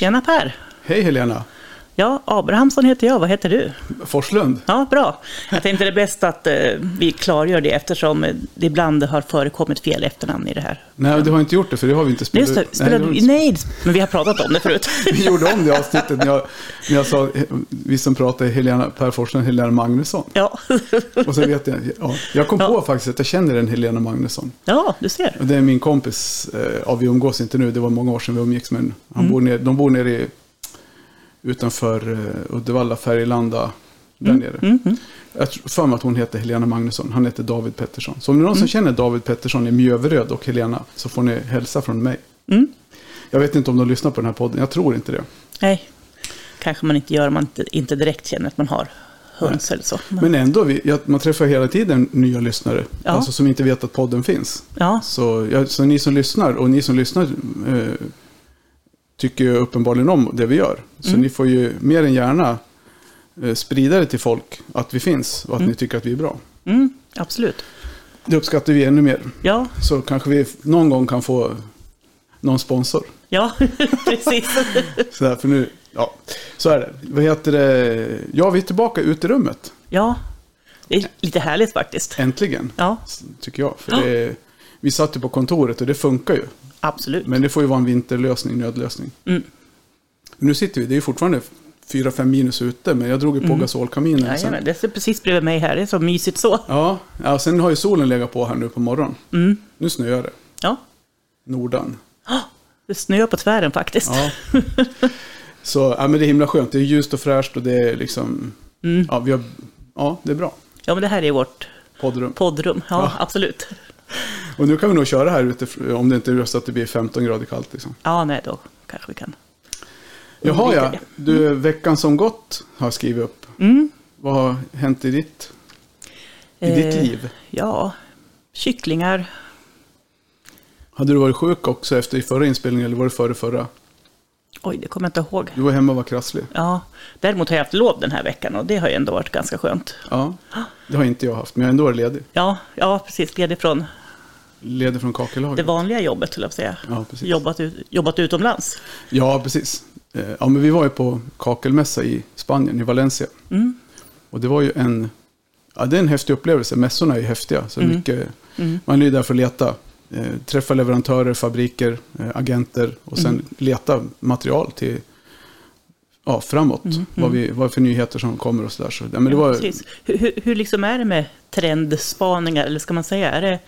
Tjena Per! Hej Helena! Ja, Abrahamsson heter jag. Vad heter du? Forslund. Ja, bra. Jag tänkte det är bäst att eh, vi klargör det eftersom det ibland har förekommit fel efternamn i det här. Nej, du har inte gjort det för det har vi inte spelat Just det, spelade, Nej, nej, men vi har pratat om det förut. Vi gjorde om det avsnittet när jag, när jag sa, vi som pratade Helena, Per Forslund, Helena Magnusson. Ja, Och så vet jag, ja, jag kom Ja. på faktiskt att jag känner en Helena Magnusson. ja du ser. Det är min kompis, eh, ja vi umgås inte nu, det var många år sedan vi umgicks, men han Mm. bor nere, de bor nere i, utanför eh, Uddevalla, Färgelanda, där Mm, nere. Jag tror för mig att hon heter Helena Magnusson, han heter David Pettersson. Så om det är någon Mm. som känner David Pettersson i Mjöveröd och Helena så får ni hälsa från mig. Mm. Jag vet inte om de lyssnar på den här podden, jag tror inte det. Nej, kanske man inte gör om man inte, inte direkt känner att man har höns eller så. Men ändå, vi, jag, man träffar hela tiden nya lyssnare. Ja. Alltså som inte vet att podden finns. Ja, Så, ja, så ni som lyssnar, och ni som lyssnar eh, tycker ju uppenbarligen om det vi gör. Så Mm. ni får ju mer än gärna sprida det till folk att vi finns och att ni tycker att vi är bra. mm, absolut. Det uppskattar vi ännu mer. Ja, Så kanske vi någon gång kan få någon sponsor. ja, precis. Så, där, för nu, ja, så är det. Vad heter det? Ja, vi är tillbaka ute i rummet. Ja, det är lite härligt faktiskt. Äntligen, Ja, tycker jag. För det, vi satt ju på kontoret och det funkar ju. absolut. Men det får ju vara en vinterlösning, nödlösning. Mm. Nu sitter vi, det är ju fortfarande 4-5 minus ute, men jag drog ju på gasolkaminen. sen. Jajamän, det är precis bredvid mig här. Det är så mysigt så. Ja, ja, sen har ju solen legat på här nu på morgonen. Mm. Nu snöar det. Ja, Nordan. det snöar på tvären faktiskt. Ja. Så ja, men det är himla skönt. Det är ljust och fräscht och det är liksom... Mm. Ja, vi har, ja, det är bra. Ja, men det här är vårt Poddrum. poddrum. Ja, Ja. absolut. Och nu kan vi nog köra här ute om det inte är så att det blir 15 grader kallt. Liksom. Ja, nej, då kanske vi kan. Jaha, ja. det. Du, veckan som gått har skrivit upp. Mm. Vad har hänt i ditt, i ditt Eh, liv? Ja, kycklingar. Hade du varit sjuk också efter i förra inspelningen eller var det före förra? Oj, det kommer jag inte ihåg. Du var hemma och var krasslig. Ja, däremot har jag haft lov den här veckan och det har ju ändå varit ganska skönt. Ja, det har inte jag haft, men jag har ändå varit ledig. Ja, ja precis. Ledig från Ledig från det kakellaget. vanliga jobbet, skulle jag säga. Ja, precis. Jobbat, ut, jobbat utomlands. Ja, precis. Eh, Ja, men vi var ju på kakelmässa i Spanien, i Valencia. Mm. Och det var ju en, ja, det är en häftig upplevelse. Mässorna är häftiga. Så Mm. mycket, Mm. man är ju där för att leta. Eh, träffa leverantörer, fabriker, eh, agenter och sen Mm. leta material till ja, framåt. Mm, Vad, vi, vad för nyheter som kommer och sådär. Så, ja, men det Ja, var, precis. Hur, hur, hur liksom är det med trendspaningar, eller ska man säga, är det,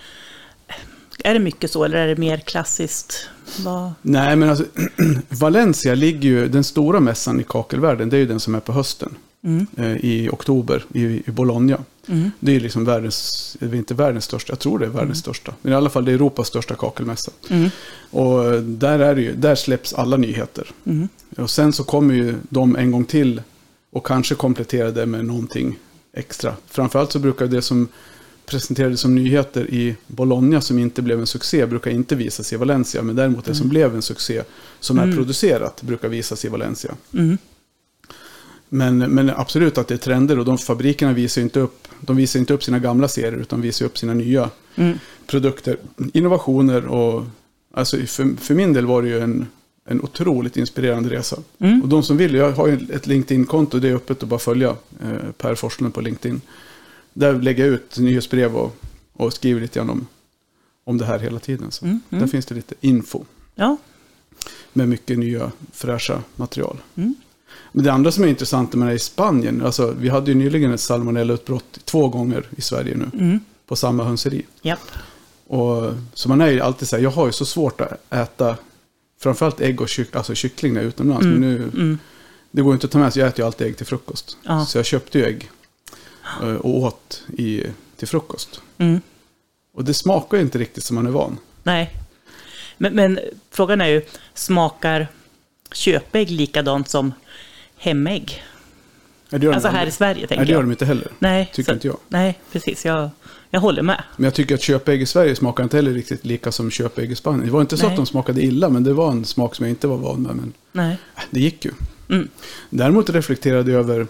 är det mycket så, eller är det mer klassiskt? Vad... Nej, men alltså Valencia ligger ju, den stora mässan i kakelvärlden, det är ju den som är på hösten. Mm. eh, I oktober i, i Bologna. Mm. Det är liksom världens, det är inte världens största, jag tror det är världens största. Men i alla fall det är Europas största kakelmässa. Mm. Och där, är ju, där släpps alla nyheter. Mm. Och sen så kommer ju de en gång till och kanske kompletterar det med någonting extra. Framförallt så brukar det som presenterades som nyheter i Bologna som inte blev en succé brukar inte visas i Valencia. Men däremot det som blev en succé som är Mm. producerat brukar visas i Valencia. Mm. Men, men absolut att det är trender och de fabrikerna visar inte upp, de visar inte upp sina gamla serier utan visar upp sina nya Mm. produkter. Innovationer och alltså för, för min del var det ju en, en otroligt inspirerande resa. Mm. Och de som vill, jag har ju ett LinkedIn-konto, det är öppet att bara följa eh, Per Forslund på LinkedIn. Där lägger jag ut nyhetsbrev och, och skriver lite grann om, om det här hela tiden. Så Mm. Där Mm. finns det lite info Ja. med mycket nya fräscha material. Mm. Men det andra som är intressant med det här i Spanien, alltså vi hade ju nyligen ett salmonellautbrott två gånger i Sverige nu, Mm. på samma hönseri. Japp. Och, så man är ju alltid så här, jag har ju så svårt att äta framförallt ägg och kyck, alltså kyckling när är utomlands. Mm. Men nu, det går inte att ta med sig, jag äter ju alltid ägg till frukost. Ja. Så jag köpte ju ägg och åt i, till frukost. Mm. Och det smakar ju inte riktigt som man är van. Nej. Men, men frågan är ju, smakar köpägg likadant som hemägg? Alltså här i. Sverige tänker Nej, det gör jag. de inte heller. Nej, Tycker så- inte jag. Nej, precis. Jag, jag håller med. Men jag tycker att köpägg i Sverige smakar inte heller riktigt lika som köpägg i Spanien. Det var inte så Nej. att de smakade illa, men det var en smak som jag inte var van med. Men Nej. det gick ju. Mm. Däremot reflekterade jag över,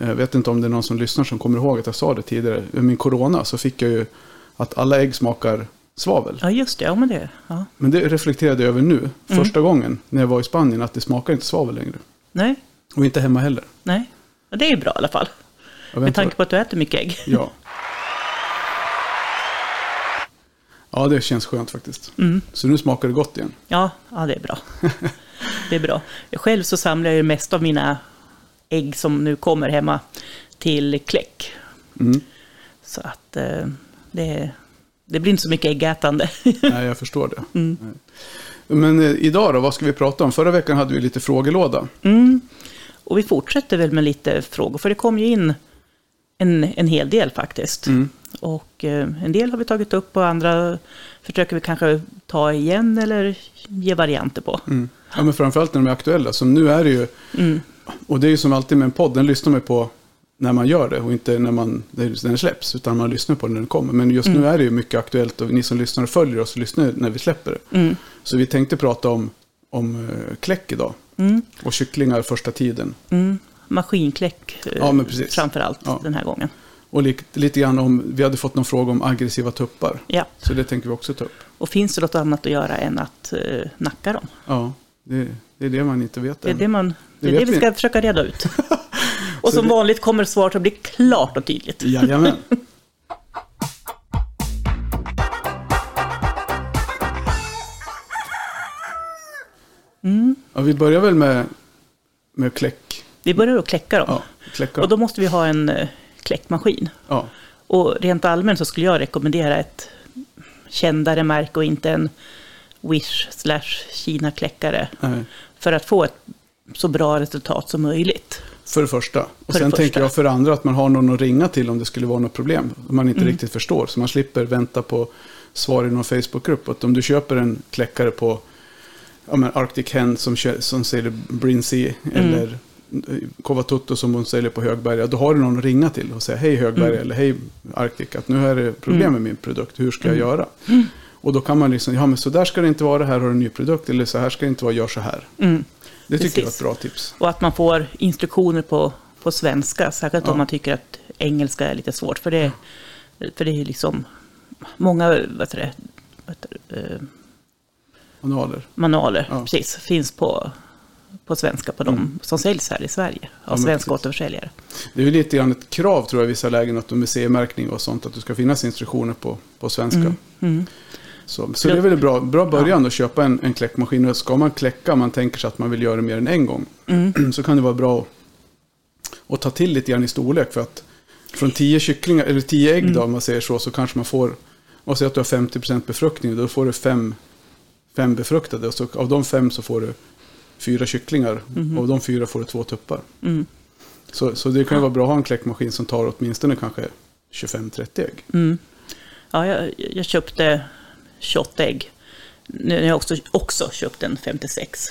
jag vet inte om det är någon som lyssnar som kommer ihåg att jag sa det tidigare, med min corona så fick jag ju att alla ägg smakar svavel. Ja, just det. Ja, men det. Ja. Men det reflekterade jag över nu, Mm. första gången när jag var i Spanien, att det smakar inte svavel längre. Nej, Och inte hemma heller. nej. Ja, det är ju bra i alla fall. Med tanke på att du äter mycket ägg. Ja. Ja, det känns skönt faktiskt. Mm. Så nu smakar det gott igen. Ja, ja, det är bra. Det är bra. Själv så samlar jag ju mest av mina ägg som nu kommer hemma till kläck. Mm. Så att eh, det, det blir inte så mycket äggätande. Nej, jag förstår det. Mm. Men eh, idag då, vad ska vi prata om? Förra veckan hade vi lite frågelåda. Mm. Och vi fortsätter väl med lite frågor, för det kom ju in en, en hel del faktiskt. Mm. Och eh, en del har vi tagit upp och andra försöker vi kanske ta igen eller ge varianter på. Mm. Ja, men framförallt när de är aktuella. Som nu är det ju, Mm. Och det är ju som alltid med en podd, den lyssnar man på när man gör det och inte när, man, när den släpps. Utan man lyssnar på den när den kommer. Men just nu är det ju mycket aktuellt och ni som lyssnar och följer oss lyssnar när vi släpper det. Mm. Så vi tänkte prata om, om eh, kläck idag. Mm. Och kycklingar första tiden. Mm. Maskinkläck eh, Ja, framför allt Ja. den här gången. Och lite, lite grann om, vi hade fått någon fråga om aggressiva tuppar. Ja. Så det tänker vi också ta upp. Och finns det något annat att göra än att eh, nacka dem? Ja, det, det är det man inte vet Det är än. det, man, det, är vet det vi ska försöka reda ut. och som det- vanligt kommer svaret att bli klart och tydligt. Jajamän. Mm. Ja, vi börjar väl med, med kläck. Vi börjar att kläcka dem. Ja, kläcka. Och då måste vi ha en eh, kläckmaskin. ja, Och rent allmänt så skulle jag rekommendera ett kändare märke och inte en Wish slash Kina-kläckare. För att få ett så bra resultat som möjligt. För det första. Och För sen första. tänker jag för det andra att man har någon att ringa till om det skulle vara något problem. Om man inte Mm. riktigt förstår. Så man slipper vänta på svar i någon Facebookgrupp. Att om du köper en kläckare på ja, men Arctic Hen som, som säljer Brinsea Mm. eller eh, Kovatutto som hon säljer på Högberga. Då har du någon att ringa till och säga hej Högberga Mm. eller hej Arctic. Att nu är det problem med min produkt. Hur ska jag Mm. göra? Och då kan man liksom, ja men så där ska det inte vara, här har du en ny produkt. Eller så här ska det inte vara, gör så här. Mm. Det tycker jag är Precis. ett bra tips. Och att man får instruktioner på, på svenska. Särskilt Ja. om man tycker att engelska är lite svårt. För det, för det är liksom många vad heter det, vad det, eh, Manualer. manualer Ja. precis, finns på, på svenska på de Mm. som säljs här i Sverige. Ja, Av men svenska precis. återförsäljare. Det är ju lite grann ett krav tror jag i vissa lägen att de med CE-märkning och sånt. Att det ska finnas instruktioner på, på svenska. Mm. Mm. Så, så det är väl en bra, bra början att köpa en, en kläckmaskin. Och ska man kläcka, om man tänker sig att man vill göra det mer än en gång. Mm. Så kan det vara bra att, att ta till lite grann i storlek. För att från 10 kycklingar, eller 10 ägg Mm. då, om man säger så, så kanske man får, och säg att du har 50% befruktning, då får du fem, fem befruktade. Och så, av de fem så får du fyra kycklingar. Mhm. Och av de fyra får du två tuppar. Mm. Så, så det kan ju vara bra att ha en kläckmaskin som tar åtminstone kanske 25-30 ägg. Mm. Ja, jag, jag köpte 28 ägg. Nu har jag också, också köpt en 56.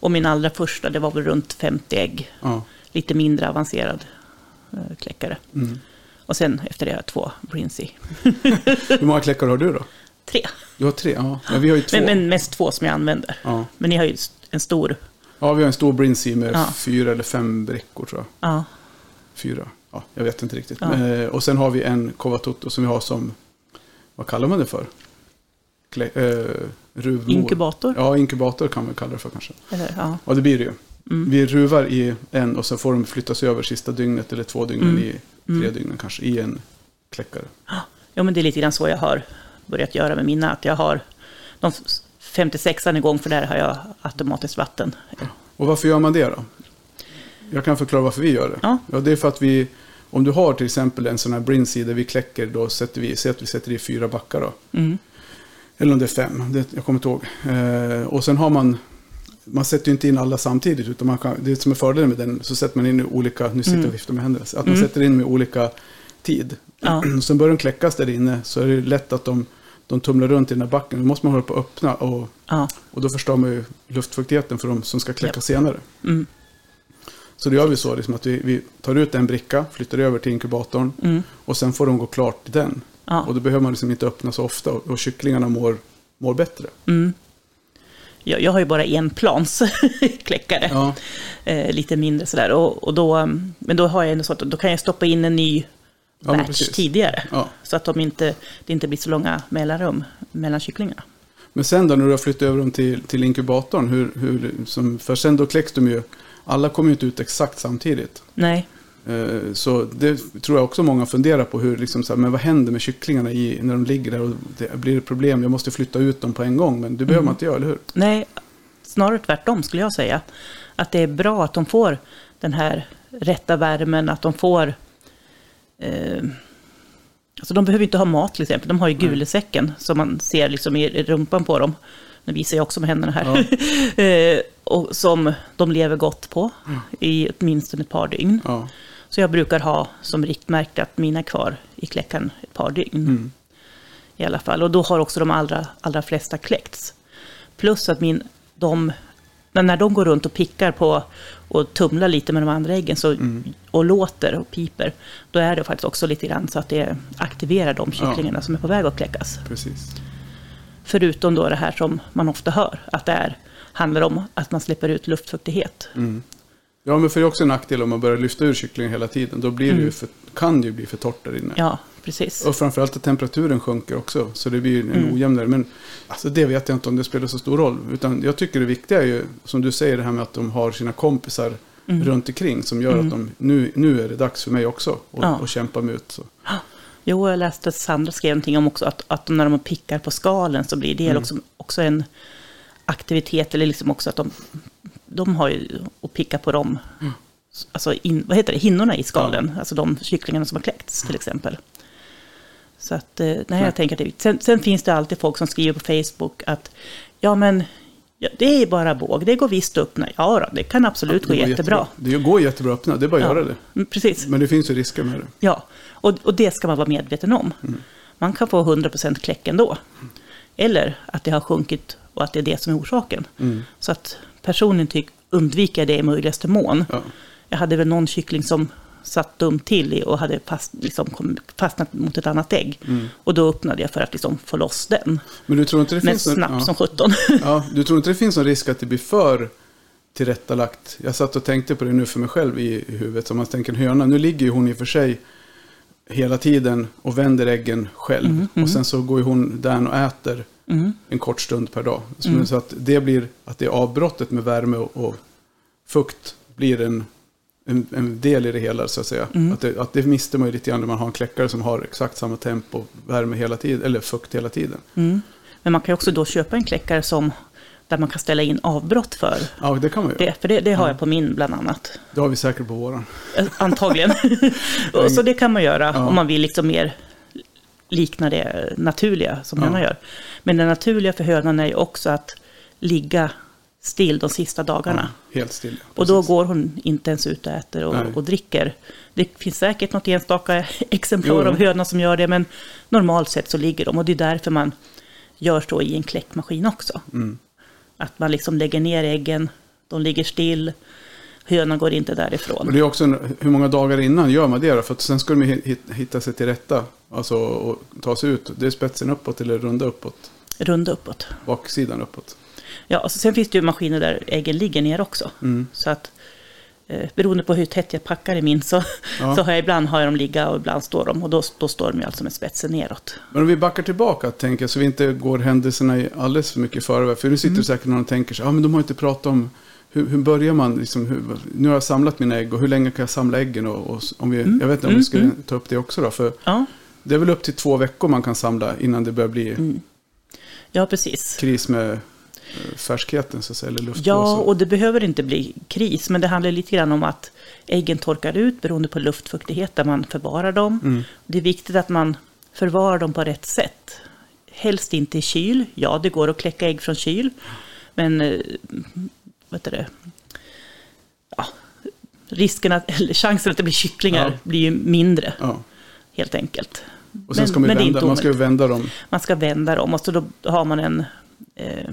Och min allra första, det var väl runt 50 ägg. Ja. Lite mindre avancerad eh, kläckare. Mm. Och sen efter det har jag två Brinsey. Hur många kläckar har du då? Tre. Du har tre? Ja, men vi har ju två. Men, men mest två som jag använder. Ja. Men ni har ju en stor. ja, vi har en stor Brinsea med Ja. fyra eller fem brickor tror jag. Ja, Fyra. Ja, jag vet inte riktigt. Ja. Eh, och sen har vi en Kovatutto som vi har som, vad kallar man det för? Klä, eh, ruvvår. inkubator. Ja, inkubator kan man kalla det för kanske. Eller, ja. Ja, det blir det ju. Mm. Vi ruvar i en och så får de flyttas över sista dygnet eller två dygnen Mm. i tre Mm. dygnen kanske i en kläckare. ja, men det är lite grann så jag har börjat göra med mina. Att jag har de 56an igång för där har jag automatiskt vatten. Och varför gör man det då? Jag kan förklara varför vi gör det. Ja. Ja, det är för att vi, om du har till exempel en sån här Brinsea där vi kläcker, då sätter vi, säg att vi sätter i fyra backar då. Mm. Eller om det är fem, det, jag kommer inte ihåg. Eh, och sen har man, man sätter ju inte in alla samtidigt, utan man kan, det som är fördelen med den, så sätter man in olika, nu sitter jag och Mm. viftar med händerna, att man Mm. sätter in med olika tid. Ja. Sen börjar de kläckas där inne, så är det lätt att de, de tumlar runt i den här backen. Då måste man hålla på att öppna och, Ja. och då förstör man ju luftfuktigheten för de som ska kläcka Japp. senare. Mm. Så då gör vi så liksom att vi, vi tar ut en bricka, flyttar över till inkubatorn Mm. och sen får de gå klart i den. Ja. Och då behöver man liksom inte öppna så ofta och, kycklingarna mår, mår bättre. Mm. Jag, jag har ju bara en plans kläckare. Ja, eh, lite mindre sådär. Och, och då, men då har jag ändå så att då kan jag stoppa in en ny Ja, batch tidigare. Ja. Så att de inte, det inte blir så långa mellanrum mellan kycklingarna. Men sen då när du har flyttat över dem till, till inkubatorn, hur, hur, som, för sen då kläcks de ju, alla kommer ju inte ut exakt samtidigt. Nej, Så det tror jag också många funderar på. Hur, liksom så här, men vad händer med kycklingarna i, när de ligger där och det blir ett problem? Jag måste flytta ut dem på en gång. Men det behöver man inte göra, eller hur? nej, snarare tvärtom skulle jag säga. Att det är bra att de får den här rätta värmen, att de får... Eh, alltså de behöver inte ha mat till exempel. De har ju gulesäcken som man ser liksom i rumpan på dem. Nu visar jag också med händerna här. eh, och som de lever gott på i åtminstone ett par dygn. Ja. Så jag brukar ha som riktmärke att mina är kvar i kläckan ett par dygn. Mm. I alla fall. Och då har också de allra, allra flesta kläckts. Plus att min, de, när de går runt och pickar på och tumlar lite med de andra äggen så, och låter och piper, då är det faktiskt också lite grann så att det aktiverar de kycklingarna som är på väg att kläckas. Precis. Förutom då det här som man ofta hör, att det är, handlar om att man släpper ut luftfuktighet. Ja, men för det är också en nackdel om man börjar lyfta ur kycklingen hela tiden. Då blir det ju för, kan det ju bli för torrt där inne. Ja, precis. Och framförallt att temperaturen sjunker också. Så det blir en Mm. ojämnare. Men alltså, det vet jag inte om det spelar så stor roll. Utan jag tycker det viktiga är ju, som du säger, det här med att de har sina kompisar Mm. runt omkring. Som gör att de, nu, nu är det dags för mig också. Och, Ja. och kämpa mig ut. Så. Jo, jag läste att Sandra skrev någonting om också att, att när de pickar på skalen så blir det också, också en aktivitet, eller liksom också att de, de har ju att picka på dem, alltså in, vad heter det, hinnorna i skalen, alltså de kycklingarna som har kläckts till exempel. Så att, eh, nej, jag tänker att det, sen, sen finns det alltid folk som skriver på Facebook att ja men ja, det är bara båg, det går visst att öppna. Ja, då, det kan absolut gå Det går jättebra. Det går jättebra att öppna, det är bara att göra det. Mm, Precis. Men det finns ju risker med det. Ja, och, och det ska man vara medveten om. Man kan få 100% kläck ändå. Eller att det har sjunkit och att det är det som är orsaken. Så att personligen tycker undvika det i möjligaste mån. Ja. Jag hade väl någon kyckling som satt dumt till och hade fast, liksom, fastnat mot ett annat ägg. Och då öppnade jag för att liksom, få loss den. Men du tror inte det Men finns snabbt ja. som 17. Ja, du tror inte det finns någon risk att det blir för tillrättalagt? Jag satt och tänkte på det nu för mig själv i, i huvudet. Som man tänker en höna, nu ligger ju hon i och för sig hela tiden och vänder äggen själv. Och sen så går hon där och äter en kort stund per dag. Så, så att det blir, att det är avbrottet med värme och, och fukt blir en, en, en del i det hela så att säga. Att, det, att det mister man ju lite grann när man har en kläckare som har exakt samma tempo, värme hela tiden, eller fukt hela tiden. Mm. Men man kan ju också då köpa en kläckare som, där man kan ställa in avbrott för Ja, det kan man ju. det. För det, det har jag på min bland annat. Det har vi säkert på våran. Eh, Antagligen. och så det kan man göra Ja. om man vill liksom mer likna det naturliga som Ja. hönan gör. Men det naturliga för hönan är ju också att ligga still de sista dagarna. Helt stilla. Och då går hon inte ens ut och äter och, och dricker. Det finns säkert något enstaka exemplar Jo, jo. av höna som gör det, men normalt sett så ligger de. Och det är därför man gör så i en kläckmaskin också. Mm. Att man liksom lägger ner äggen, de ligger still, hönan går inte Och därifrån. det är också en, hur många dagar innan gör man det då? För att sen ska de hitta sig till rätta. Alltså och ta sig ut. Det är spetsen uppåt eller runda uppåt. Runda uppåt. Baksidan uppåt. Ja, och så sen finns det ju maskiner där äggen ligger ner också. Mm. Så att eh, beroende på hur tätt jag packar i min så, Ja. så har jag ibland har jag dem ligga och ibland står de. Och då, då står de ju alltså med spetsen neråt. Men om vi backar tillbaka, tänker så vi inte går händelserna i alldeles för mycket förväg. För nu sitter Mm. säkert någon och tänker sig, ja men de har inte pratat om hur, hur börjar man, liksom, hur, nu har jag samlat mina ägg och hur länge kan jag samla äggen? Och, och om vi, Jag vet inte om vi Mm, skulle mm. ta upp det också då. För Ja, det är väl upp till två veckor man kan samla innan det börjar bli Mm. ja precis. kris med färskheten så att säga, eller Ja, luftblåsor. och det behöver inte bli kris, men det handlar lite grann om att äggen torkar ut beroende på luftfuktighet där man förvarar dem. Mm. Det är viktigt att man förvarar dem på rätt sätt. Helst inte i kyl. Ja, det går att kläcka ägg från kyl, men eh, vad heter det? Ja, risken att, eller chansen att det blir kycklingar Ja. blir ju mindre, Ja. helt enkelt. Och sen Men- ska man, vända, man ska vända dem. Man ska vända dem och så då har man en... Eh,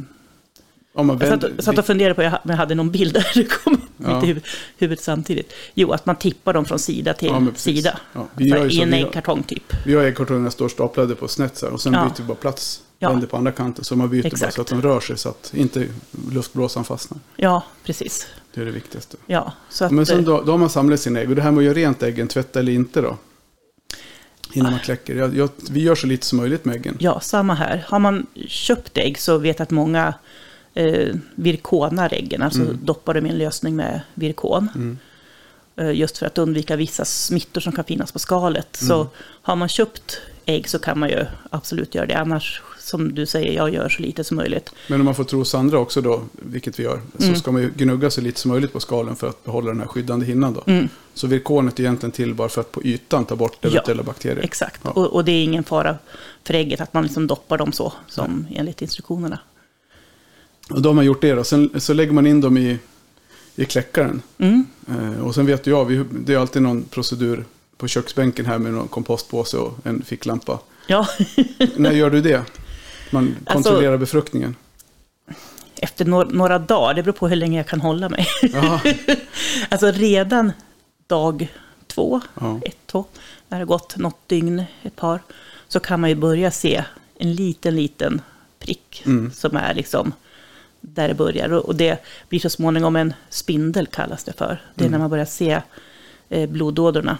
Om man Jag vänder, satt, satt och funderade på jag, jag hade någon bild där det kom upp Ja. mitt i huv- huvudet samtidigt. Jo, att man tippar dem från sida till Ja, sida. Ja, vi gör I en äggkartong typ. Vi har äggkartongerna står staplade på snett så här, och sen byter vi bara plats. Vänder på andra kanten så man byter bara Exakt. så att de rör sig så att inte luftblåsan fastnar. Ja, precis. Det är det viktigaste. Ja, så att, Men sen eh, då, då har man samlat sina ägg och det här med att göra rent äggen, tvätta eller inte då? Innan man kläcker. Jag, jag, vi gör så lite som möjligt med äggen. Ja, samma här. Har man köpt ägg så vet jag att många eh, virkonar äggen, alltså Mm. doppar dem i en lösning med virkon. Mm. Eh, just för att undvika vissa smittor som kan finnas på skalet. Så Mm. har man köpt ägg så kan man ju absolut göra det. Annars, som du säger, jag gör så lite som möjligt. Men om man får tro Sandra också då, vilket vi gör, Mm. så ska man ju gnugga så lite som möjligt på skalen för att behålla den här skyddande hinnan då. Mm, Så virkonet är egentligen till bara för att på ytan ta bort Ja, eventuella bakterier. exakt. Ja. Och, och det är ingen fara för ägget att man liksom doppar dem så, som enligt instruktionerna. Och då har man gjort det då. Sen så lägger man in dem i, i kläckaren. Mm. Eh, och sen vet jag, vi, det är alltid någon procedur på köksbänken här med någon kompostpåse och en ficklampa. Ja, När gör du det? Man Alltså- kontrollerar befruktningen. efter några, några dagar, det beror på hur länge jag kan hålla mig. Alltså redan dag två, Ja. ett, två, när det gått något dygn, ett par, så kan man ju börja se en liten, liten prick Mm. som är liksom där det börjar. Och det blir så småningom en spindel kallas det för. Det är Mm. när man börjar se eh, blodådrorna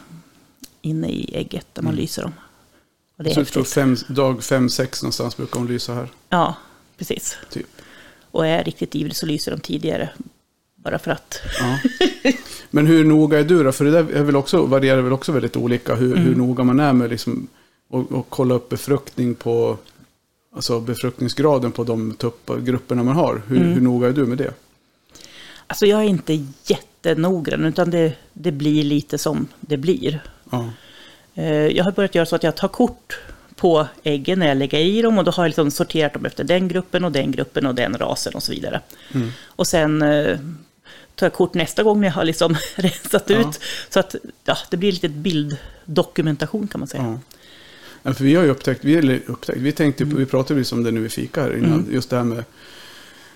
inne i ägget, där man Mm. lyser dem. Och det är Så häftigt. fem, dag 5-6 någonstans brukar hon lysa här. Ja, precis. Typ. Och är jag riktigt ivrig så lyser de tidigare. Bara för att. Ja. Men hur noga är du då? För det där är väl också, varierar väl också väldigt olika. Hur, hur Mm. noga man är med liksom, och, och kolla upp befruktning på, alltså befruktningsgraden på de grupperna man har. Hur, Mm. hur noga är du med det? Alltså jag är inte jättenoggrann, utan det, det blir lite som det blir. Ja. Eh, Jag har börjat göra så att jag tar kort på äggen när jag lägger i dem och då har jag liksom sorterat dem efter den gruppen och den gruppen och den rasen och så vidare. Mm. Och sen eh, tar jag kort nästa gång när jag har liksom rensat Ja. ut. Så att ja, det blir lite bilddokumentation kan man säga. Ja. Ja, för vi har ju upptäckt, vi, eller upptäckt, vi tänkte, Mm. vi pratade ju om det nu i fika här innan, just det här med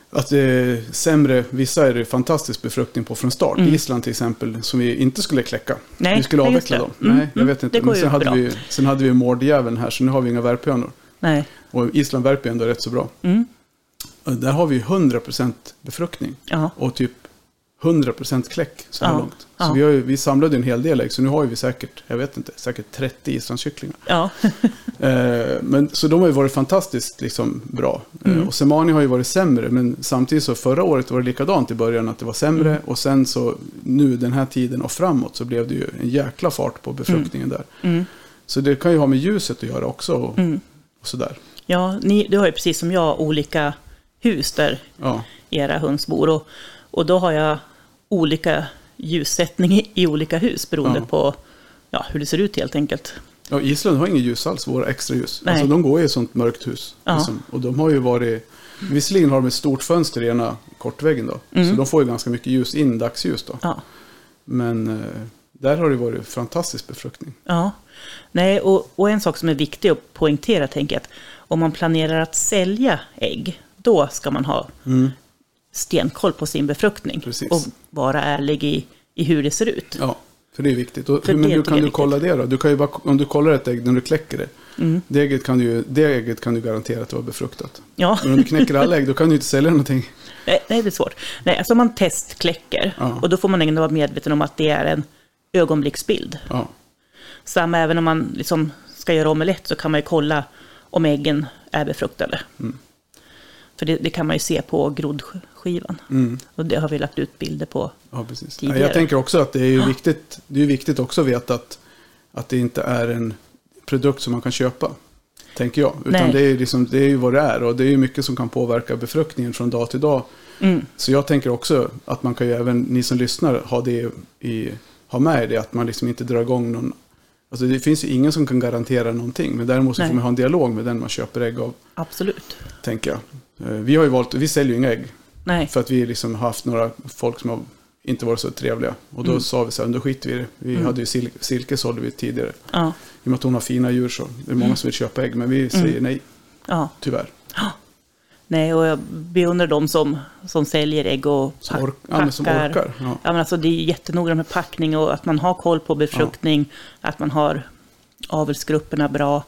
att det är sämre, vissa är det fantastisk befruktning på från start. Mm. Island till exempel, som vi inte skulle kläcka. Nej, vi skulle just avveckla dem. Mm, Nej, jag mm, vet inte. Men sen hade, bra. vi, sen hade vi mårdjäveln här, så nu har vi inga värphönor. Nej. Och Island värper ju ändå rätt så bra. Mm. Där har vi 100% befruktning. Ja. Och typ 100% kläck så här Ja, långt. Så ja. vi, har ju, vi samlade en hel del ägg, så nu har vi säkert, jag vet inte, säkert 30 islandskycklingar. Ja. Eh, men, så de har ju varit fantastiskt liksom, bra. Eh, Mm. och Semani har ju varit sämre, men samtidigt så förra året var det likadant i början, att det var sämre. Mm. Och sen så nu den här tiden och framåt så blev det ju en jäkla fart på befruktningen där. Mm. Så det kan ju ha med ljuset att göra också. Och, Mm. och sådär. Ja, ni, du har ju precis som jag olika hus där era höns bor. Och, och då har jag olika ljussättning i, olika hus beroende Ja. på ja, hur det ser ut helt enkelt. ja Island har inget ljus alls, våra extra ljus. Nej. Alltså de går i ett sånt mörkt hus. Ja. Liksom. Och de har ju varit, visserligen har de ett stort fönster i ena kortväggen då. Mm. Så de får ju ganska mycket ljus in, dagsljus då. Ja. Men eh, där har det varit fantastisk befruktning. ja. Nej, och, och en sak som är viktig att poängtera tänker jag att om man planerar att sälja ägg, då ska man ha stenkoll på sin befruktning. Precis. Och vara ärlig i, i hur det ser ut. Ja, för det är viktigt. Och, men hur kan du kolla det då? Du kan ju bara, om du kollar ett ägg när du kläcker det. Mm. Det, ägget kan du, det ägget kan du garantera att det var befruktat. Ja. Men om du knäcker alla ägg, då kan du inte sälja någonting. Nej, nej, det är svårt. Nej, alltså man testkläcker. Ja. Och då får man ändå vara medveten om att det är en ögonblicksbild. Ja, Samma även om man liksom ska göra omelett så kan man ju kolla om äggen är befruktade. Mm. För det, det kan man ju se på groddskivan. mm. Och det har vi lagt ut bilder på. ja precis. Ja, Tidigare. jag tänker också att det är ju viktigt, det är viktigt också att veta att, att det inte är en produkt som man kan köpa. Tänker jag. Utan Nej. det är, liksom, det är ju vad det är. Och det är ju mycket som kan påverka befruktningen från dag till dag. Mm. Så jag tänker också att man kan ju även, ni som lyssnar, ha, det i, ha med det. Att man liksom inte drar igång någon... Alltså det finns ju ingen som kan garantera någonting. Men däremot så Nej. får man ha en dialog med den man köper ägg av, Absolut. tänker jag. Eh, Vi har ju valt, vi säljer ju inga ägg. Nej. För att vi liksom har haft några folk som har inte varit så trevliga. Och då Mm. sa vi så här, då skiter vi i det. Vi Mm. hade ju sil Silke sålde vi tidigare. Ja. I och med att hon har fina djur så det är många som vill köpa ägg. Men vi säger Mm. nej, ja. tyvärr. Nej, och jag beundrar de som, som säljer ägg och Som, pack, ork ja, men som packar. orkar. Ja. Ja, men alltså det är jättenoga med packning och att man har koll på befruktning, att man har avelsgrupperna bra,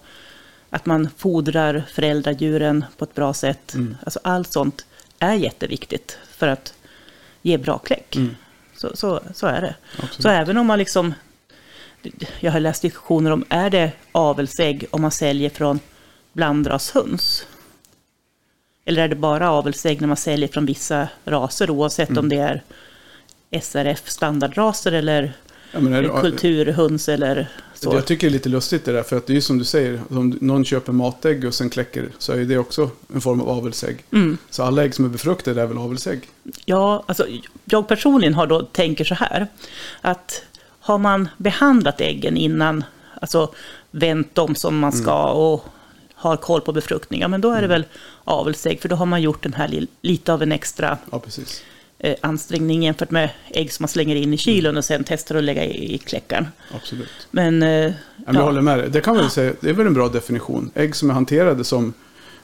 att man fodrar föräldradjuren på ett bra sätt. Mm. Alltså allt sånt är jätteviktigt för att ge bra kläck. Mm. Så, så, så är det. Absolut. Så även om man liksom jag har läst diskussioner om, är det avelsägg om man säljer från blandrashöns? Eller är det bara avelsägg när man säljer från vissa raser, oavsett Mm. om det är SRF standardraser eller Ja, kulturhöns eller så? Jag tycker det är lite lustigt det där, för att det är ju som du säger, om någon köper matägg och sen kläcker så är det också en form av avelsägg. Mm. Så alla ägg som är befruktade är väl avelsägg? Ja, alltså, jag personligen har då, tänker så här. Att har man behandlat äggen innan, alltså vänt dem som man ska och har koll på befruktning, ja, men då är det väl avelsägg. För då har man gjort den här li- lite av en extra Ja, precis. Eh, ansträngning jämfört med ägg som man slänger in i kylen och sen testar att lägga i, kläckaren. Absolut. Men, eh, Ja, Jag ja. håller med dig. Det kan man väl säga, det är väl en bra definition. Ägg som är hanterade som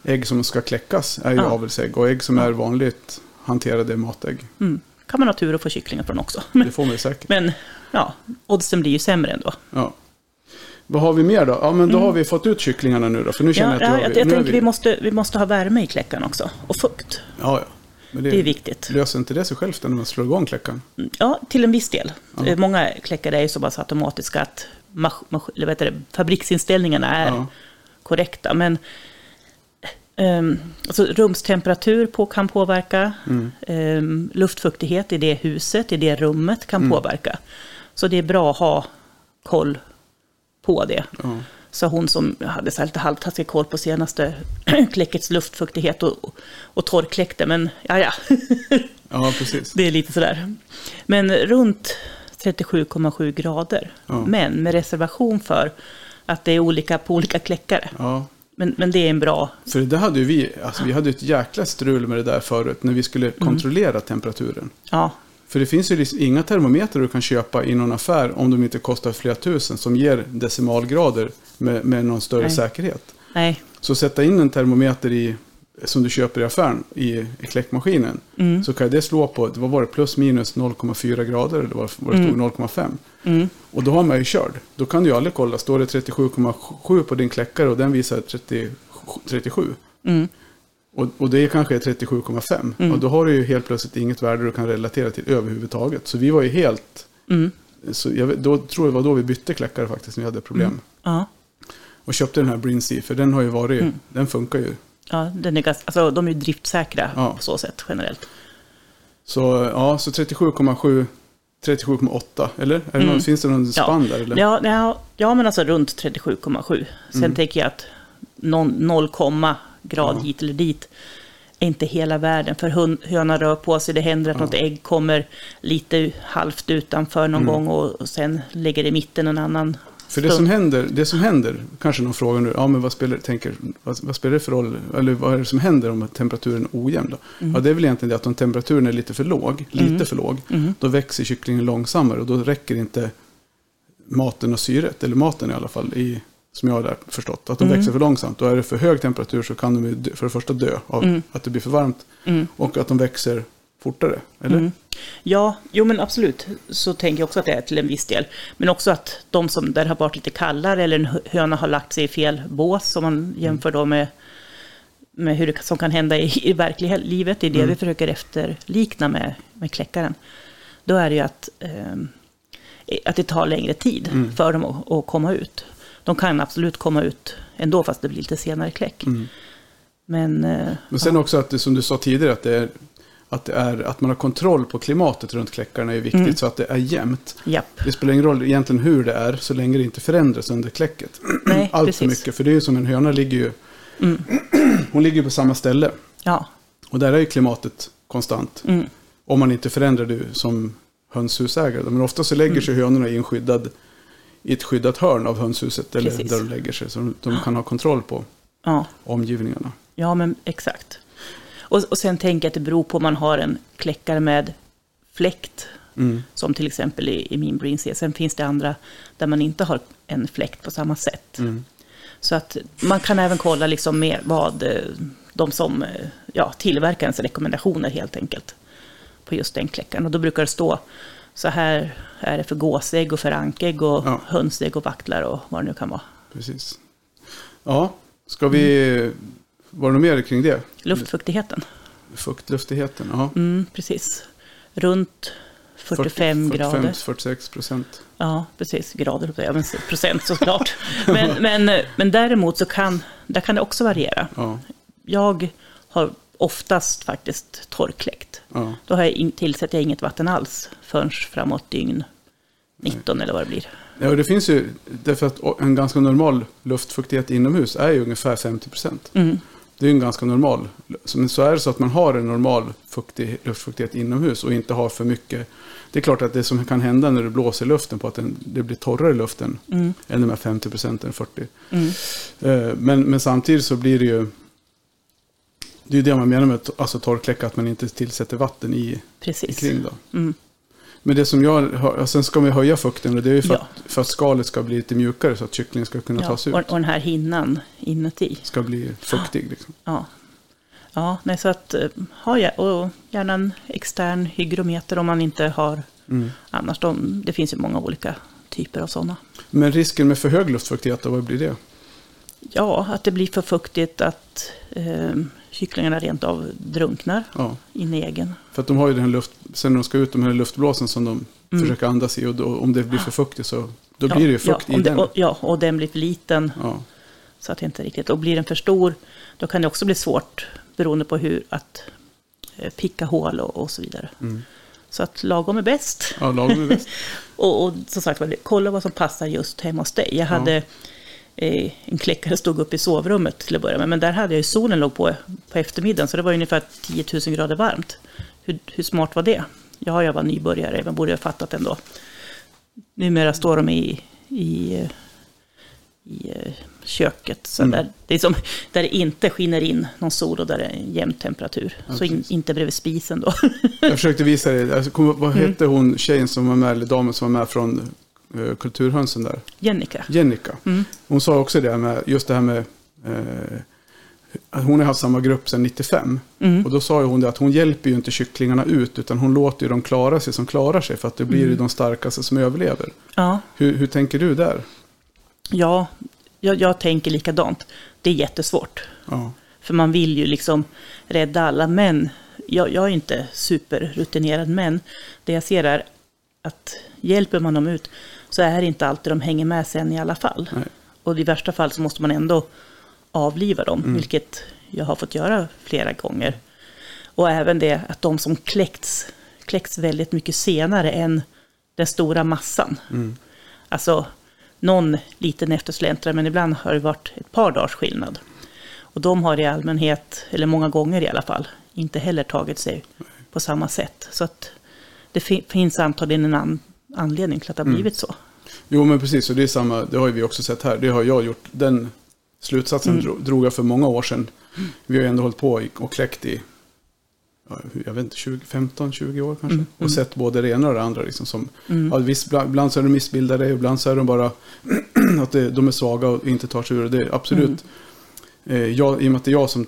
ägg som ska kläckas är ju Ja. avelsägg. Och ägg som är vanligt hanterade är matägg. mm, kan man ha tur att få kycklingar från också. Det får man ju säkert. Men ja, oddsen blir ju sämre ändå. Ja. Vad har vi mer då? Ja, men då har vi fått ut kycklingarna nu då. För nu känner Mm. Ja, jag ja, att jag, nu jag har tänker vi måste, vi måste ha värme i kläckaren också. Och fukt. Ja, ja. Men det, Det är viktigt. Löser inte det sig självt när man slår igång kläckaren? Ja, till en viss del. Eh, Många kläckare är ju så pass automatiska att mas- mas- eller vad heter det, fabriksinställningarna är Ja. korrekta. Men ehm, alltså, rumstemperatur på, kan påverka. Mm. Ehm, luftfuktighet i det huset, i det rummet kan Mm. påverka. Så det är bra att ha koll på det. Ja. Så hon som hade så här lite halvtaskig koll på senaste kläckets luftfuktighet och, och torrkläckte. Men ja, ja. ja, precis. Det är lite sådär. Men runt 37,7 grader. Ja. Men med reservation för att det är olika på olika kläckare. Ja, Men, men det är en bra... för det hade ju vi, alltså vi hade ett jäkla strul med det där förut när vi skulle Mm. kontrollera temperaturen. Ja, För det finns ju liksom inga termometrar du kan köpa i någon affär om de inte kostar flera tusen som ger decimalgrader med, med någon större Nej. säkerhet. nej. Så sätta in en termometer i, som du köper i affären i, i kläckmaskinen. Mm. Så kan det slå på, vad var det, plus minus 0,4 grader eller vad vad det stod, 0,5. Mm. Och då har man ju körd. Då kan du ju aldrig kolla, står det 37,7 på din kläckare och den visar 30, 37. Mm. Och, och det kanske är 37,5. Och då har du ju helt plötsligt inget värde du kan relatera till överhuvudtaget. Så vi var ju helt... Mm. Så jag, då tror jag det var då vi bytte kläckare faktiskt när vi hade problem. Ja. Och köpte den här Brinsea, för den har ju varit, den funkar ju. Ja, den är ganska, alltså, de är ju driftsäkra Ja. på så sätt generellt. Så ja, så 37,7, 37,8 eller? Är det någon, finns det någon spann där eller? Mm. Ja, ja, ja, men alltså runt 37,7. Sen Mm. tänker jag att någon 0, grad Ja. hit eller dit är inte hela världen. För hön- hönan rör på sig, det händer att något ägg kommer lite halvt utanför någon Mm. gång och, sen lägger det i mitten en annan För det stund. som händer, det som händer, kanske någon frågar nu, ja men vad spelar, tänker, vad, vad spelar det för roll, eller vad är det som händer om temperaturen är ojämn då? Mm. Ja det är väl egentligen det att om temperaturen är lite för låg, lite för låg, Mm. då växer kycklingen långsammare och då räcker inte maten och syret, eller maten i alla fall, i, som jag har där förstått, att de Mm. växer för långsamt. Då är det för hög temperatur så kan de dö, för det första dö av Mm. att det blir för varmt och att de växer fortare, eller? Mm. Ja, jo men absolut. Så tänker jag också att det är till en viss del. Men också att de som där har varit lite kallare eller en hö- höna har lagt sig i fel bås, om man jämför då med, med hur det som kan hända i, i verkliga livet, det är det vi försöker efterlikna med, med kläckaren. Då är det ju att, ehm, att det tar längre tid för dem att, att komma ut. De kan absolut komma ut ändå, fast det blir lite senare kläck. Men, eh, Men sen också att det, som du sa tidigare, att det är att, det är, att man har kontroll på klimatet runt kläckarna är viktigt Mm. så att det är jämnt. japp. Det spelar ingen roll egentligen hur det är så länge det inte förändras under kläcket. Nej, Allt för precis. mycket, för det är ju som en höna ligger ju... Mm. Hon ligger på samma ställe. Ja. Och där är ju klimatet konstant. Mm. Om man inte förändrar det som hönshusägare. Men ofta så lägger sig hönorna i en skyddad i ett skyddat hörn av hönshuset. Eller Precis. där de lägger sig. Så de, kan ha kontroll på Ja. omgivningarna. Ja, men exakt. Och, och sen tänker jag att det beror på om man har en kläckare med fläkt, Mm. som till exempel i, i min Brinsea. Sen finns det andra där man inte har en fläkt på samma sätt. Mm. Så att man kan även kolla liksom med vad eh, de som, eh, ja, tillverkarens rekommendationer helt enkelt. På just den kläckaren. Och då brukar det stå så här är det för gåsägg och för ankägg och Ja. hönsägg och vaktlar och vad det nu kan vara. Precis. Ja, ska vi... Var det något mer kring det? Luftfuktigheten. Fuktluftigheten, ja. Mm, precis. Runt 45 grader. 46 procent. Ja, precis. Grader, ja, men procent såklart. men, men, men däremot så kan, där kan det också variera. Ja, Jag har oftast faktiskt torrkläckt. Ja. Då har jag in, tillsätter jag inget vatten alls förrän framåt dygn 19 eller vad det blir. ja, det finns ju, därför att en ganska normal luftfuktighet inomhus är ju ungefär 50 procent. Mm. Det är ju en ganska normal. Men så är det så att man har en normal fuktig, luftfuktighet inomhus och inte har för mycket. Det är klart att det som kan hända när det blåser luften på att den, det blir torrare i luften Mm. än de här 50 procenten, 40. Mm. Eh, Men, men samtidigt så blir det ju, det är det man menar med att- alltså torrkläcka, att man inte tillsätter vatten i, Precis. kring då. Mm. Men det som jag och sen ska man höja fukten och det är ju för, Ja. att, för att skalet ska bli lite mjukare så att kycklingen ska kunna Ja, tas ut. och, och den här hinnan inuti. Ska bli fuktig liksom. Ja, ja nej, så att eh, ha och gärna en extern hygrometer om man inte har Mm. annars. De, det finns ju många olika typer av sådana. Men risken med för hög luftfuktighet, vad blir det? Ja, att det blir för fuktigt, att eh, kycklingarna rent av drunknar Ja, i egen. för att de har ju den här luft, sen när de ska ut, de här luftblåsen som de Mm. försöker andas i och då, om det blir för fuktigt så då Ja, blir det ju fukt ja, i det, den. och, ja, och den blir för liten så att det inte riktigt... Och blir den för stor, då kan det också bli svårt beroende på hur att eh, picka hål och, och så vidare. mm. Så att lagom är bäst. ja lagom är bäst. Och, och som sagt, kolla vad som passar just hemma hos dig. Jag hade en kläckare stod upp i sovrummet till att börja med, men där hade jag ju solen låg på på eftermiddagen, så det var ungefär 10 000 grader varmt. Hur, hur smart var det? Ja, jag var nybörjare, men borde jag ha fattat ändå. Numera står de i, i, i eh, köket, så Mm. där, det är som, där det inte skiner in någon sol och där det är en jämn temperatur. Ja, så in, inte bredvid spisen då. Jag försökte visa dig, alltså, vad Mm. hette hon tjejen som var med, eller damen som var med från uh, Kulturhönsen där? Jennica. Jennica. Mm. Hon sa också det med, just det här med, eh, hon har haft samma grupp sedan 95. Mm. Och då sa hon det att hon hjälper ju inte kycklingarna ut, utan hon låter ju dem klara sig som klarar sig, för att det blir Mm. ju de starkaste som överlever. Ja. Hur, hur tänker du där? Ja, jag, jag tänker likadant. Det är jättesvårt. Ja, För man vill ju liksom rädda alla. Men jag, jag är inte superrutinerad. Men det jag ser är att hjälper man dem ut så är det inte alltid de hänger med sen i alla fall. Nej. Och i värsta fall så måste man ändå avliva dem. Mm. Vilket jag har fått göra flera gånger. Och även det att de som kläckts, kläcks väldigt mycket senare än den stora massan. mm. Alltså någon liten eftersläntrare, men ibland har det varit ett par dagars skillnad. Och de har i allmänhet, eller många gånger i alla fall, inte heller tagit sig på samma sätt. Så att det fi- finns antagligen en anledning till att det har Mm. blivit så. Jo, men precis. Och det är samma, det har ju vi också sett här. Det har jag gjort. Den slutsatsen Mm. dro, drog jag för många år sedan. Vi har ju ändå hållit på och kläckt i, ja, jag vet inte, 20, 15, 20 år kanske. Mm, Och mm. sett både det ena och det andra. Liksom, som, Mm. ja, visst, bla- ibland så är de missbildade, ibland så är de bara att det, de är svaga och inte tar sig ur det. Absolut, Mm. eh, jag, i och med att det är jag som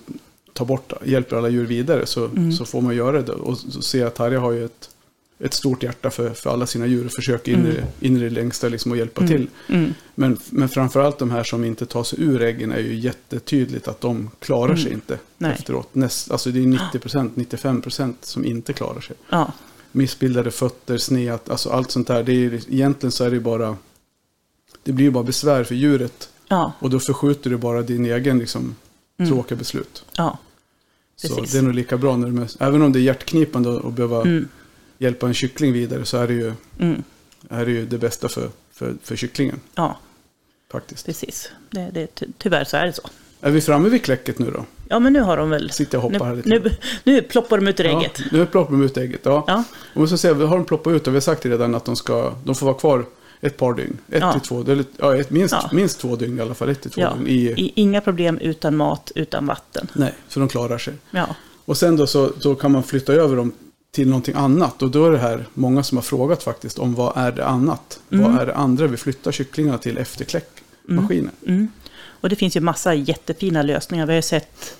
tar bort, hjälper alla djur vidare så, Mm. så får man göra det. Och så ser jag att Tarja har ju ett, ett stort hjärta för, för alla sina djur och försöker in, Mm. in i det längsta liksom, och hjälpa Mm. till. Mm. Men, men framförallt de här som inte tar sig ur äggen är ju jättetydligt att de klarar sig Mm. inte Nej. efteråt. Näst, alltså det är 90%, 95% som inte klarar sig. Ja, Missbildade fötter, sneat, alltså allt sånt där. Det är, ju- egentligen så är det bara, det blir ju bara besvär för djuret. ja, Och då förskjuter du bara din egen liksom, Mm. tråkiga beslut. ja. Så det är nog lika bra när är, även om det är hjärtknipande att behöva Mm. Hjälpa en kyckling vidare så är det ju, Mm. är det ju det bästa för, för, för kycklingen Ja, faktiskt. precis. Det, det, ty- tyvärr så är det så. Är vi framme vid kläcket nu då? Ja, men nu har de väl... Sitter jag och hoppar här Nu, lite. nu, nu ploppar de ut ur ägget. Ja, nu ploppar de ut ägget. Ja. Ja. Och vi, har de ploppat ut och vi har sagt redan att de, ska, de får vara kvar ett par dygn. Ett Ja. till två, eller, ja, ett, minst, Ja. minst två dygn i alla fall. Ett till två Ja. dygn. I, I, inga problem utan mat, utan vatten. nej, så de klarar sig. Ja, Och sen då så, så kan man flytta över dem till någonting annat. Och då är det här många som har frågat faktiskt om vad är det annat? Mm. Vad är det andra vi flyttar kycklingarna till efter kläckmaskinen? Mm. Och det finns ju massa jättefina lösningar. Vi har ju sett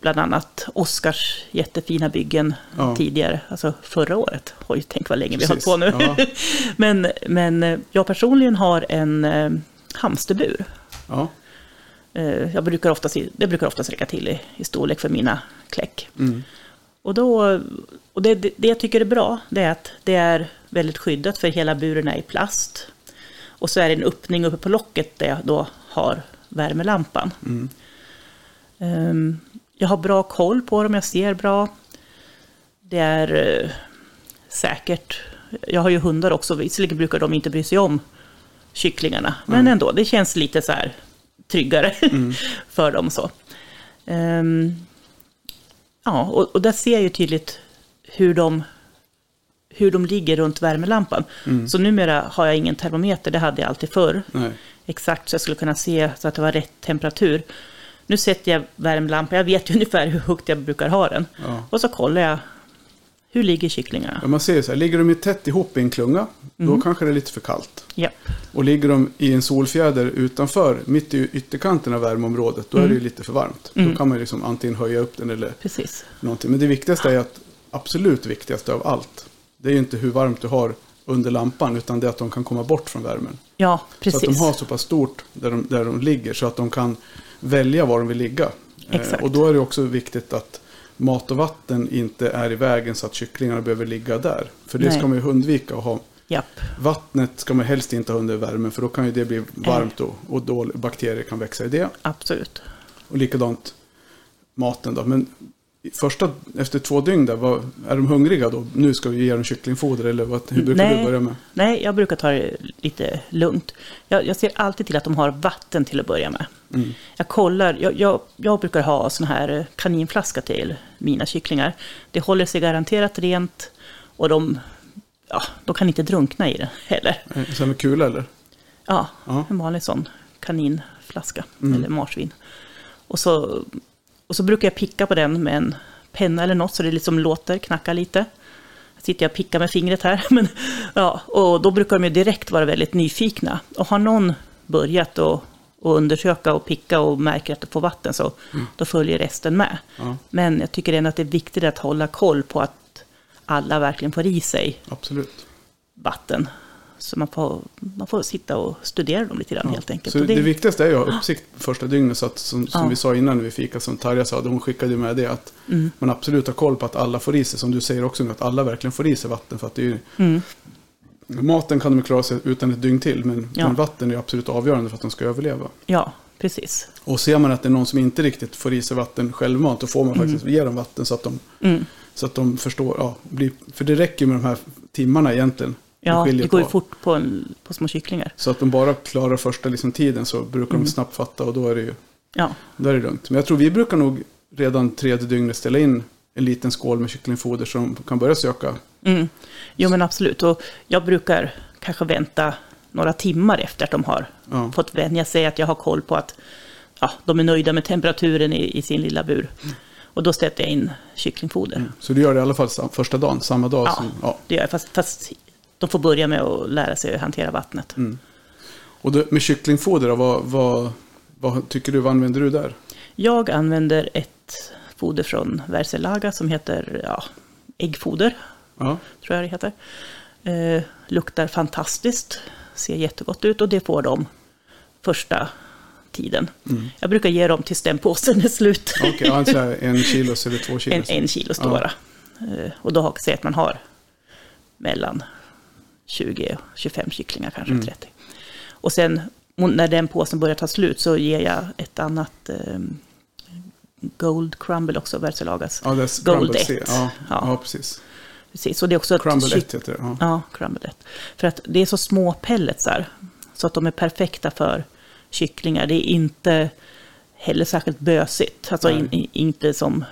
bland annat Oscars jättefina byggen Ja. tidigare, alltså förra året. Oj, tänk vad länge vi har Precis. hållit på nu. Ja. men, men eh, jag personligen har en eh, hamsterbur. Ja. Eh, jag brukar oftast, det brukar oftast räcka till i, i storlek för mina kläck. Mm. Och, då, och det, det, det jag tycker är bra, det är att det är väldigt skyddat för hela buren är i plast. Och så är det en öppning uppe på locket där jag då har värmelampan. Ehm, jag har bra koll på dem, jag ser bra. Det är eh, säkert. Jag har ju hundar också, visserligen brukar de inte bry sig om kycklingarna. Men ändå, det känns lite så här tryggare för dem. så. Ehm, ja, och, och där ser jag ju tydligt hur de, hur de ligger runt värmelampan. Så numera har jag ingen termometer, det hade jag alltid förr. Nej. Exakt så jag skulle kunna se så att det var rätt temperatur. Nu sätter jag värmelampan, jag vet ju ungefär hur högt jag brukar ha den. Ja. Och så kollar jag, hur ligger kycklingarna? Ja, man ser så här, ligger de tätt ihop i en klunga, Mm. då kanske det är lite för kallt. Ja, Och ligger de i en solfjäder utanför, mitt i ytterkanten av värmeområdet, då är Mm. det ju lite för varmt. Då kan man liksom antingen höja upp den eller precis. någonting. Men det viktigaste är att, absolut viktigaste av allt, det är ju inte hur varmt du har under lampan, utan det är att de kan komma bort från värmen. Ja, Så precis. att de har så pass stort där de, där de ligger, så att de kan välja var de vill ligga. Eh, Exakt. och då är det också viktigt att mat och vatten inte är i vägen så att kycklingarna behöver ligga där. För det Nej. ska man ju undvika att ha. Japp, Vattnet ska man helst inte ha under värmen för då kan ju det bli varmt och, och då bakterier kan växa i det. absolut. Och likadant maten då. Men första, efter två dygn där, vad, är de hungriga då? Nu ska vi ge dem kycklingfoder eller vad, hur brukar Nej. du börja med? Nej, jag brukar ta det lite lugnt. Jag, jag ser alltid till att de har vatten till att börja med. Mm. Jag kollar, jag, jag, jag brukar ha sån här kaninflaska till mina kycklingar. Det håller sig garanterat rent och de, ja, de kan inte drunkna i den heller. Eh, här med kula eller? Ja, Ja. en vanlig sån kaninflaska eller marsvin. Och så, och så brukar jag picka på den med en penna eller något så det liksom låter, knacka lite. Jag sitter jag och pickar med fingret här. Men, ja, och då brukar de ju direkt vara väldigt nyfikna. Och har någon börjat att och undersöka och picka och märker att det får vatten så då följer resten med. Ja. Men jag tycker ändå att det är viktigt att hålla koll på att alla verkligen får i sig Absolut. vatten. Så man får, man får sitta och studera dem lite grann helt enkelt. Så det, det, viktigaste är ju att ha uppsikt första dygnet. Så att, som, som Ja. vi sa innan när vi fika, som Tarja sa, hon skickade med det. Att Mm. man absolut har koll på att alla får i sig, som du säger också, nu, att alla verkligen får i sig vatten. För att det är ju, Mm. Maten kan de klara sig utan ett dygn till, men, Ja. men vatten är absolut avgörande för att de ska överleva. ja, precis. Och ser man att det är någon som inte riktigt får i sig vatten självmant, då får man faktiskt ge dem vatten så att de, Mm. så att de förstår. Ja, blir, för det räcker med de här timmarna egentligen. Ja, det går ju fort på, en, på små kycklingar. Så att de bara klarar första liksom, tiden så brukar Mm. de snabbt fatta och då är det ju Ja, då är det lugnt. Men jag tror vi brukar nog redan tredje dygnet ställa in en liten skål med kycklingfoder så de kan börja söka. mm. jo men absolut. Och jag brukar kanske vänta några timmar efter att de har Ja. fått vänja sig, att jag har koll på att ja, de är nöjda med temperaturen i, i sin lilla bur. Och då sätter jag in kycklingfoder. Så du gör det i alla fall första dagen, samma dag. Ja, Som, ja. det gör jag. Fast, fast de får börja med att lära sig att hantera vattnet. Mm. Och då, med kycklingfoder, då, vad, vad, vad tycker du, vad använder du där? Jag använder ett foder från Vercelaga som heter ja, äggfoder. Ja, tror jag det heter. Eh, luktar fantastiskt, ser jättegott ut och det får de första tiden. Jag brukar ge dem tills den påsen är slut. okej, ja, en, kilos eller två kilos. en, en kilo Ja. stora. Eh, och då har jag att man har mellan 20 och 25 kycklingar, kanske Mm. 30. Och sen när den påsen börjar ta slut så ger jag ett annat eh, Gold Crumble också, Vercelagas. Ja, det är Gold crumble 1. C. Ja, ja. Ja. precis. Precis, och det är också Crumble kyck- 1 heter det. Ja. Ja, crumble it. För att det är så små pelletsar. Så att de är perfekta för kycklingar. Det är inte heller särskilt bösigt. Alltså in, i- inte som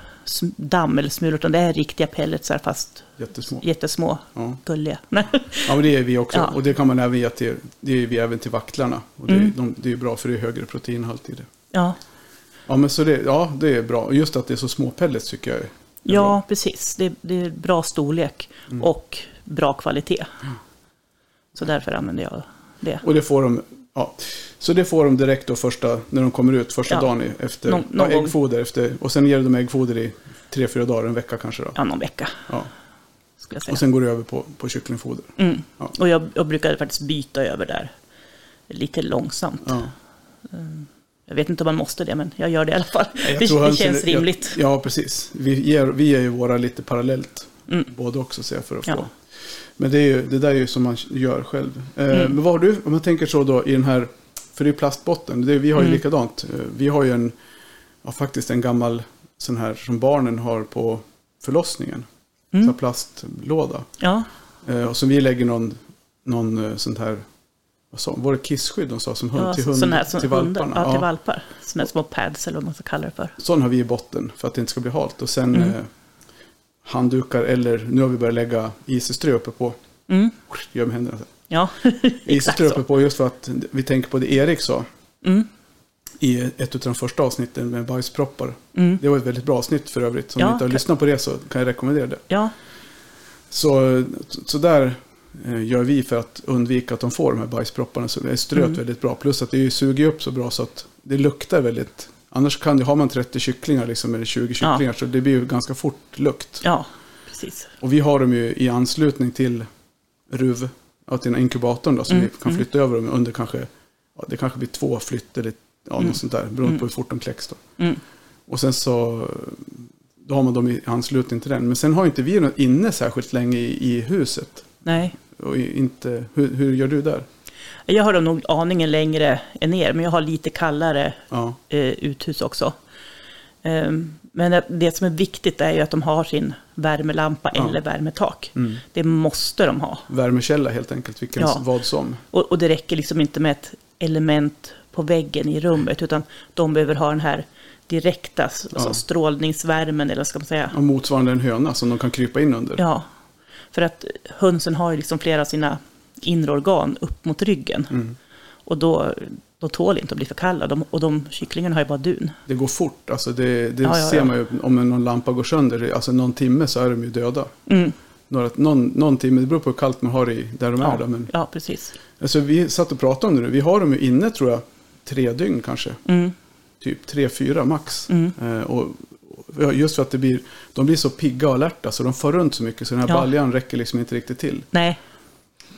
damm eller smulor. Utan det är riktiga pelletsar fast Jättesmå. jättesmå. Ja. Gulliga. ja, men det är vi också. Ja. Och det kan man även ge till, det är vi även till vaktlarna. Och det, Mm. de, det är bra för det är högre proteinhalt i det. ja. Ja, men så det, ja, det är bra. Just att det är så små pellets tycker jag är är bra. ja, precis. Det, det är bra storlek Mm. och bra kvalitet. Så därför använder jag det. Och det får de, ja. Så det får de direkt då första, när de kommer ut första Ja. dagen efter, Någon- någon ja, äggfoder efter, och sen ger dem äggfoder i tre, fyra dagar, en vecka kanske då. Ja, någon vecka Ja. jag. Och sen går du över på, på kycklingfoder. Mm. Ja. Och jag, jag brukar faktiskt byta över där lite långsamt. Ja. Jag vet inte om man måste det, men jag gör det i alla fall. Jag Det, det känns rimligt. Ja, ja, precis. Vi ger, vi ger ju våra lite parallellt. Mm. Både också så jag, för att Ja. Men det, är ju, det där är ju som man gör själv. Eh, Mm. Men vad har du, om man tänker så då i den här, för det är plastbotten, det, vi har ju Mm. likadant. Eh, Vi har ju en, ja, faktiskt en gammal sån här som barnen har på förlossningen. Mm. Så plastlåda. Ja, Eh, och som vi lägger någon, någon sånt här, vad sa var det kissskydd de sa som hund, ja till, hund, sån här, som till valparna? Ja, till valpar. Här små pads eller vad man ska kalla det för. Sån har vi i botten för att det inte ska bli halt. Och sen Mm. Handdukar eller nu har vi börjat lägga iseströ uppe på. Mm. Gör med händerna. Ja, Iseströ uppe på just för att vi tänker på det Erik sa. Mm. i ett av de första avsnitten med bajsproppar. Mm. Det var ett väldigt bra avsnitt för övrigt. Så om Ja, ni inte har kan- lyssnat på det så kan jag rekommendera det. Ja, Så, så där eh, gör vi för att undvika att de får de här bajspropparna. Så är ströt Mm. väldigt bra. Plus att det suger upp så bra så att det luktar väldigt. Annars kan det, har man 30 kycklingar liksom, eller 20 Ja. kycklingar så det blir ju ganska fort lukt. ja, precis. Och vi har dem ju i anslutning till RUV, ja, till inkubatorn då, så Mm, vi kan flytta över dem under kanske, ja, det kanske blir två flytt eller ja, Mm. något sånt där, beroende på hur fort de kläcks då. Mm. Och sen så, då har man dem i anslutning till den. Men sen har inte vi något inne särskilt länge i, i huset. Nej, Och inte, hur, hur gör du där? Jag har dem nog aningen längre än er, men jag har lite kallare Ja, eh, uthus också. Ehm, men det- som är viktigt är ju att de har sin värmelampa Ja. eller värmetak. mm. Det måste de ha. värmekälla helt enkelt, vilken, Ja. vad som. Och, och det räcker liksom inte med ett element på väggen i rummet, utan de behöver ha den här direkta s- Ja. alltså strålningsvärmen, eller vad ska man säga. Och motsvarande en höna som de kan krypa in under. Ja, för att hönsen har ju liksom flera av sina inre organ upp mot ryggen. Mm. Och då, då tål inte att bli för kalla. De, och de kycklingarna har ju bara dun. Det går fort, alltså det, det Ja, ja, ser man ju om någon lampa går sönder. Alltså någon timme så är de ju döda. Mm. Några, någon, någon timme, det beror på hur kallt man har i där de är. Då, men, ja, precis. alltså, vi satt och pratade om det nu. Vi har dem ju inne tror jag tre dygn kanske. Mm. Typ tre, fyra max. Mm. Eh, och, och just för att det blir, de blir så pigga och alerta så de får runt så mycket så den här Ja. baljan räcker liksom inte riktigt till. Nej,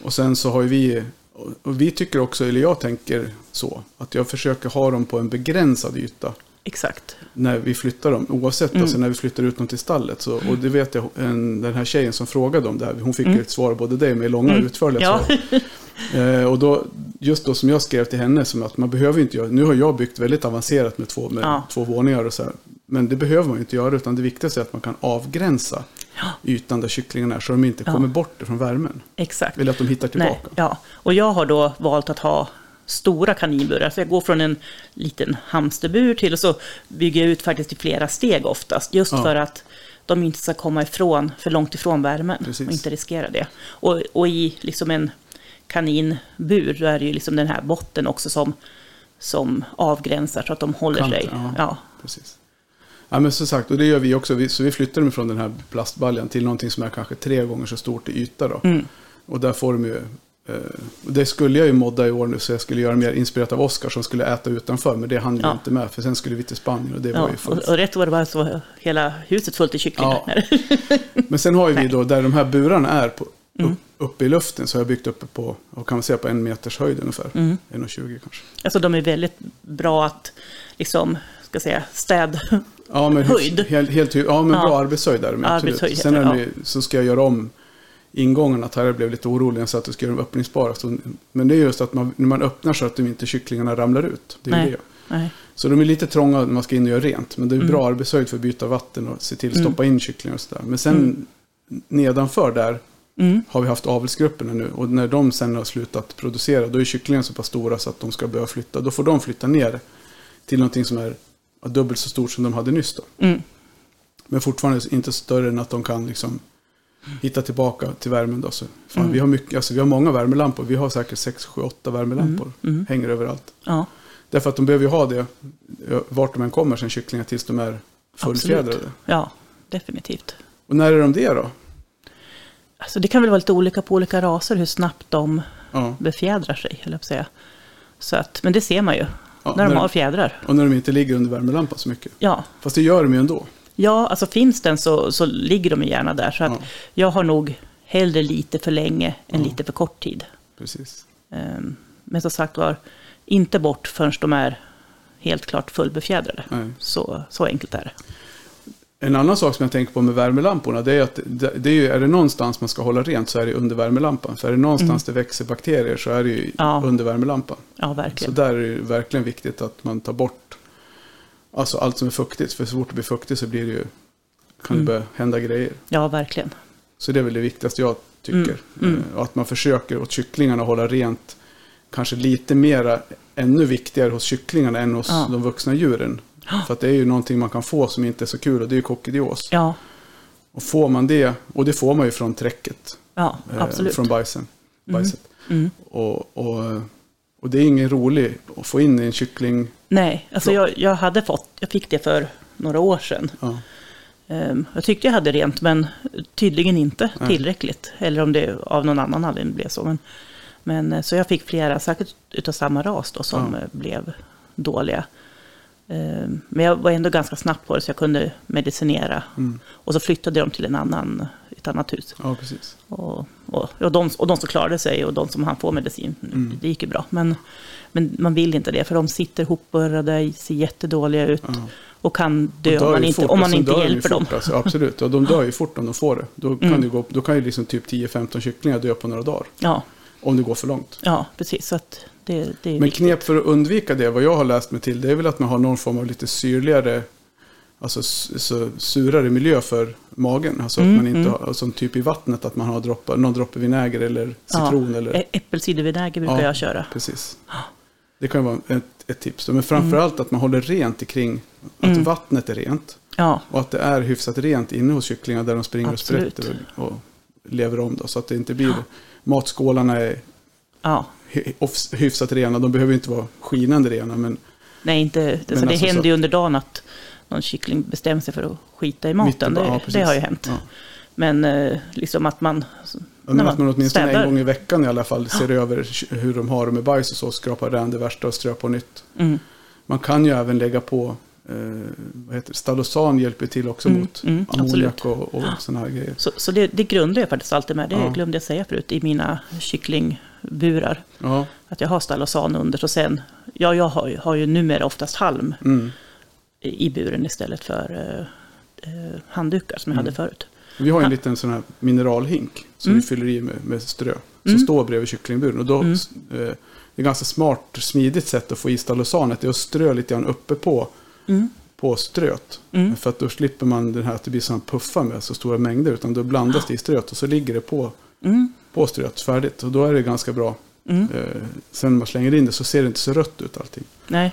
Och sen så har ju vi, och- vi tycker också, eller jag tänker så, att jag försöker ha dem på en begränsad yta. exakt. när vi flyttar dem. Oavsett Mm. alltså när vi flyttar ut dem till stallet. Så, och det vet jag, en, den här tjejen som frågade om det här. Hon fick Mm. ett svar både dig med långa och Mm. utförliga Ja. svar. Eh, och då, just då som jag skrev till henne, som att man behöver inte göra, nu har jag byggt väldigt avancerat med två, med Ja. två våningar och så här. Men det behöver man ju inte göra, utan det viktigaste är att man kan avgränsa Ja. ytan där kycklingarna är, så de inte Ja. kommer bort från värmen. Exakt. Eller att de hittar Nej, tillbaka. ja. Och jag har då valt att ha stora kaninburar. Så jag går från en liten hamsterbur till och så bygger jag ut faktiskt i flera steg oftast. Just Ja. för att de inte ska komma ifrån, för långt ifrån värmen. Precis. Och inte riskera det. Och, och i liksom en kaninbur, då är det ju liksom den här botten också som, som avgränsar så att de håller Kanten, sig. ja. Ja. Precis. Ja, men som sagt, och det gör vi också. Vi, så vi flyttar dem från den här plastbaljan till någonting som är kanske tre gånger så stort i yta. Då. Mm. Och där får de ju... Eh, och det skulle jag ju modda i år nu, så jag skulle göra mer inspirerat av Oskar som skulle äta utanför. Men det hann Ja. inte med, för sen skulle vi till Spanien och det Ja, var ju och, fullt. och rätt vad det var så var hela huset fullt i kycklingar. Ja. Men sen har ju vi då, där de här burarna är på, upp, Mm. uppe i luften, så har jag byggt uppe på, vad kan man säga, på en meters höjd ungefär. Mm. 1,20 kanske. Alltså de är väldigt bra att liksom, ska säga, städ. Ja, men Höjd. Helt, helt, ja, men Ja. bra arbetshöjd där. Absolut. Arbetshöjd Sen är det, ju- så ska jag göra om ingångarna. Tarja blev lite orolig när jag sa att du ska göra dem öppningsbara. Men det är just att man, när man öppnar så att de inte kycklingarna ramlar ut. Det är Nej. det. Nej. Så de är lite trånga när man ska in och göra rent. Men det är Mm. bra arbetshöjd för att byta vatten och se till att Mm. stoppa in kycklingar och sådär. Men sen Mm. nedanför där Mm. har vi haft avelsgrupperna nu. Och när de sen har slutat producera, då är kycklingarna så pass stora så att de ska behöva flytta. Då får de flytta ner till någonting som är ja, dubbelt så stort som de hade nyss. Då. Mm. Men fortfarande inte större än att de kan liksom hitta tillbaka till värmen. Då. Så, fan, Mm. vi, har mycket, alltså, vi har många värmelampor. Vi har säkert 6, 7, 8 värmelampor. Mm. Mm. Hänger överallt. Ja, Därför att de behöver ju ha det eh, vart de än kommer sen kycklingar tills de är fullfjädrade. Absolut. ja, definitivt. Och när är de det då? Alltså det kan väl vara lite olika på olika raser hur snabbt de Ja. befjädrar sig, eller säga. Så att, men det ser man ju, Ja, när de när- har fjädrar. Och när de inte ligger under värmelampan så mycket. Ja, Fast det gör de ju ändå. ja alltså finns den så, så ligger de gärna där. Så att Ja. jag har nog hellre lite för länge än Ja. lite för kort tid. Precis. Ehm, Men som sagt var, inte bort förrän de är helt klart fullbefjädrade. Nej. Så, så enkelt är det. En annan sak som jag tänker på med värmelamporna, det är att det, är, ju, är det någonstans man ska hålla rent så är det under värmelampan. För är det någonstans det växer bakterier så är det ju Mm. Ja. under värmelampan. Ja, Så verkligen. där är det verkligen viktigt att man tar bort alltså allt som är fuktigt. För så fort det blir fuktigt så blir det ju, kan Mm. det börja hända grejer. Ja, verkligen. Så det är väl det viktigaste jag tycker. Mm, mm. Eh, att man försöker åt kycklingarna hålla rent. Kanske lite mera, ännu viktigare hos kycklingarna än hos Ja. de vuxna djuren. För att det är ju någonting man kan få som inte är så kul och det är ju kokidios. Ja, Och får man det, och det får man ju från träcket. ja eh, absolut. Från bajsen. bajset. Mm. Och, och, och det är ingen rolig att få in i en kyckling. Nej, alltså Så. jag, jag hade fått, jag fick det för några år sedan. Ja. Ehm, Jag tyckte jag hade rent, men tydligen inte Nej. tillräckligt. Eller om det av någon annan anledning blev så. Men, men, eh, så jag fick flera, säkert utav samma ras då, som Ja. eh, blev dåliga. Ehm, Men jag var ändå ganska snabbt på det, så jag kunde medicinera. Mm. Och så flyttade de till en annan, ett annat hus. ja, precis. Och, och, och, de, och de som klarade sig och de som han får medicin, Mm. det gick ju bra. Men, men man vill inte det, för de sitter hopburrade, ser jättedåliga ut. Ja. Och kan Och dö om dör man inte, fort, om och man sen inte hjälper dem. fort, Alltså, absolut, och de dör ju fort om de får det. Då kan, Mm. det gå, då kan ju liksom typ 10-15 kycklingar dö på några dagar. Ja, Om det går för långt. ja, precis. Så att det, det Men viktigt. knep för att undvika det, vad jag har läst mig till, det är väl att man har någon form av lite syrligare, alltså så surare miljö för magen. Alltså Mm, att man inte mm. har, som typ i vattnet, att man har droppar, någon droppe vinäger eller citron ja. eller... Äppelcidervinäger brukar Ja. jag köra. Precis. Det kan vara ett, ett tips. Men framförallt att man håller rent kring, att Mm. vattnet är rent. Ja, Och att det är hyfsat rent inne hos kycklingar där de springer Absolut. och sprätter och, och lever om. Då, så att det inte blir... Matskålarna är ja. Hyfsat rena. De behöver inte vara skinande rena. Men Nej, inte, alltså, det alltså händer ju under dagen att någon kyckling bestämmer sig för att skita i maten. bara- Det, ja, det har ju hänt. Ja. Men eh, liksom att man... Men när att man åtminstone städar- en gång i veckan i alla fall ser över ky- hur de har det med bajs och så. Skrapar rän det värsta och strö på nytt. Mm, Man kan ju även lägga på eh, vad heter det? Stalosan hjälper till också Mm, mot mm, ammoniak och, och sådana här grejer. så så det, det grundar jag faktiskt alltid med. Det Ja. glömde jag säga förut i mina kycklingburar. Ja, Att jag har stalosan under. Och sen, ja, jag har, har ju numera oftast halm mm. i i buren istället för eh, eh, handdukar som jag Mm. hade förut. Vi har en liten sån här mineralhink som Mm. vi fyller i med, med strö. Som Mm. står bredvid kycklingburen. Och då, Mm. eh, det är ganska smart, smidigt sätt att få i stalosanet. Det är att strö lite grann uppe på, Mm. på ströt. Mm. För att då slipper man den här att det blir sån puffar med så stora mängder. Utan då blandas det i ströt och så ligger det på, På ströt färdigt. Och då är det ganska bra. Mm. Eh, sen man slänger in det så ser det inte så rött ut allting. Nej.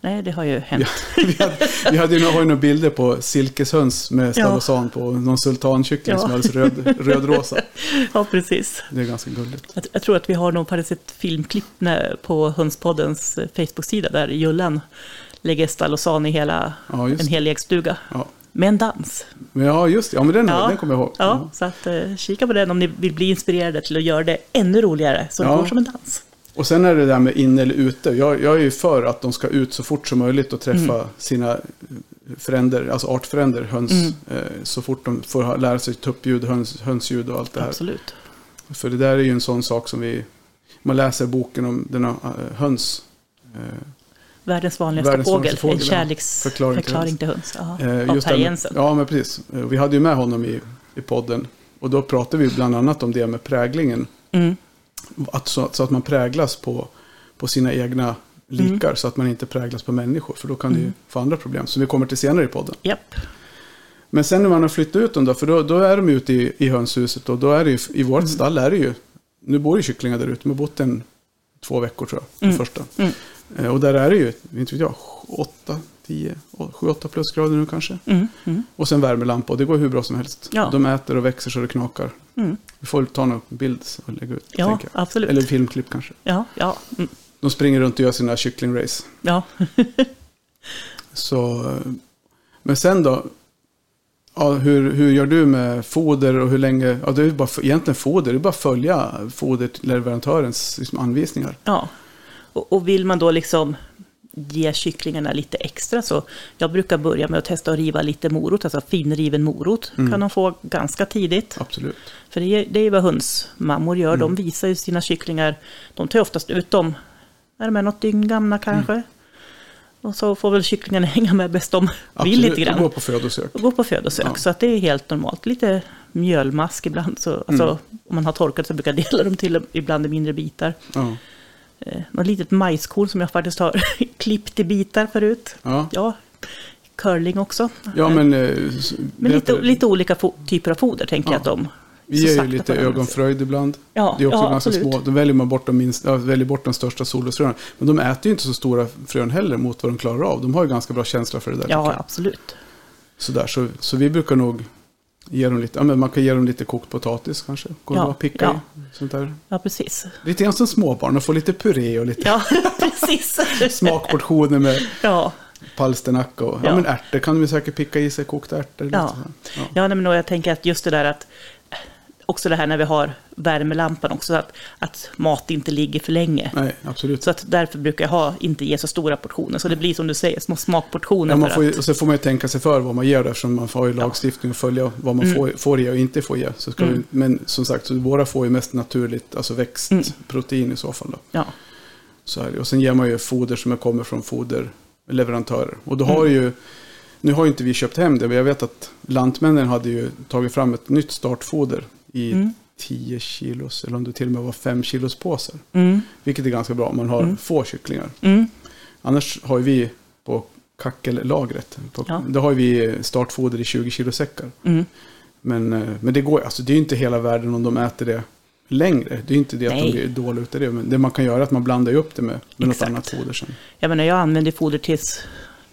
Nej, det har ju hänt. vi hade, vi hade ju, har ju några bilder på silkeshöns med stalosan på någon sultankyckling Ja. som är alldeles röd, rödrosa. Ja, precis. Det är ganska gulligt. Jag, jag tror att vi har nog faktiskt ett filmklipp på Hönspoddens eh, Facebook-sida där Jullen lägger stalosan i hela, Ja, en hel lekstuga. Ja. Med en dans. Ja, just det. Ja, men den, Ja. den kommer jag ihåg. Ja, så att eh, kika på den om ni vill bli inspirerade till att göra det ännu roligare. Så det Ja. går som en dans. Och sen är det där med inne eller ute. Jag, jag är ju för att de ska ut så fort som möjligt och träffa sina eh, fränder, alltså artfränder, höns. Mm. Eh, så fort de får lära sig tuppljud, höns, hönsljud och allt det här. Absolut. För det där är ju en sån sak som vi... Man läser boken om denna eh, höns. Eh, Världens vanligaste Världens fågel. vanligaste fågel, en kärleksförklaring Förklaring till till höns. Ja, Eh, av Per Jensen. Ja, men precis. Eh, Vi hade ju med honom i, i podden. Och då pratade vi bland annat om det med präglingen. Mm. Att, så, så att man präglas på, på sina egna likar. Så att man inte präglas på människor. För då kan det ju Mm. få andra problem. Som vi kommer till senare i podden. Japp. Men sen när man har flyttat ut dem då. För då, då är de ute i, i hönshuset. Och då är det ju, i Mm. vårt stall är det ju. Nu bor ju kycklingar där ute. De har bott en två veckor tror jag. Den Mm. första. Mm. Eh, Och där är det ju, inte vet jag, 8, 10, 7, 8 plusgrader nu kanske. Mm. Mm. Och sen värmelampa och det går hur bra som helst. Ja. De äter och växer så det knakar. Mm. Vi får ta någon bild och lägga ut. Ja, absolut. Eller filmklipp kanske. Ja, ja. Mm. De springer runt och gör sina kycklingrace. ja. Så, eh, men sen då? Ja, hur, hur gör du med foder och hur länge? Ja, det är bara, egentligen foder, det är bara att följa foderleverantörens liksom, anvisningar. Ja, och, och vill man då liksom ge kycklingarna lite extra så jag brukar börja med att testa att riva lite morot, alltså finriven morot Mm. kan de få ganska tidigt. Absolut. För det är, det är vad hönsmammor gör, Mm. de visar ju sina kycklingar, de tar oftast ut dem, är de är något dygn gamla kanske. Och så får väl kycklingarna hänga med bäst de vill Absolut, lite och grann. gå på födosök. Och gå på födosök. Ja. Så att det är helt normalt. Lite mjölmask ibland. Så, alltså, Mm. Om man har torkat så brukar jag dela dem till ibland i mindre bitar. Ja. Eh, något litet majskorn som jag faktiskt har klippt i bitar förut. Ja. Ja, curling också. ja, men... eh, Men lite, lite olika typer av foder tänker Ja. jag att de... Vi ger ju lite ögonfröjd ibland. Ja, Det är också ja, ganska absolut. små. Då väljer man bort de, minst, ja, väljer bort de största solrosfröna. Men de äter ju inte så stora frön heller mot vad de klarar av. De har ju ganska bra känsla för det där. Ja, absolut. Sådär, så, så vi brukar nog ge dem lite, ja, men man kan ge dem lite kokt potatis kanske. Går Ja, att picka ja. i. Sånt där. Ja, precis. Lite grann som småbarn och få lite puré och lite Ja, precis. smakportioner med Ja, palsternacka och ja. Ja. men ärtor kan de säkert picka i sig, kokta ärtor. Ja. Ja. ja nej, men jag tänker att just det där att också det här när vi har värmelampan också, att, att mat inte ligger för länge. Nej, absolut. Så att därför brukar jag ha, inte ge så stora portioner. Så det blir som du säger, små smakportioner. Ja, man får ju, att, och så får man ju tänka sig för vad man ger eftersom man får ju lagstiftning och följa vad man Mm. får, får ge och inte får ge. Så ska Mm. vi, men som sagt, så våra får ju mest naturligt, alltså växtprotein i så fall. Då. ja, Så är det. Och sen ger man ju foder som kommer från foderleverantörer. Och då har Mm. ju, nu har inte vi köpt hem det, men jag vet att Lantmännen hade ju tagit fram ett nytt startfoder i Mm. 10 kilos, eller om det till och med var 5 kilos påsar. mm, Vilket är ganska bra om man har Mm. få kycklingar. mm, Annars har vi på kackellagret, på, Ja. då har vi startfoder i 20 kilo säckar. mm. Men, eh, men det går alltså det är inte hela världen om de äter det längre. Det är inte det att Nej. de blir dåliga utav det. Men det man kan göra är att man blandar upp det med, med något annat foder sen. Jag menar, jag använder foder tills,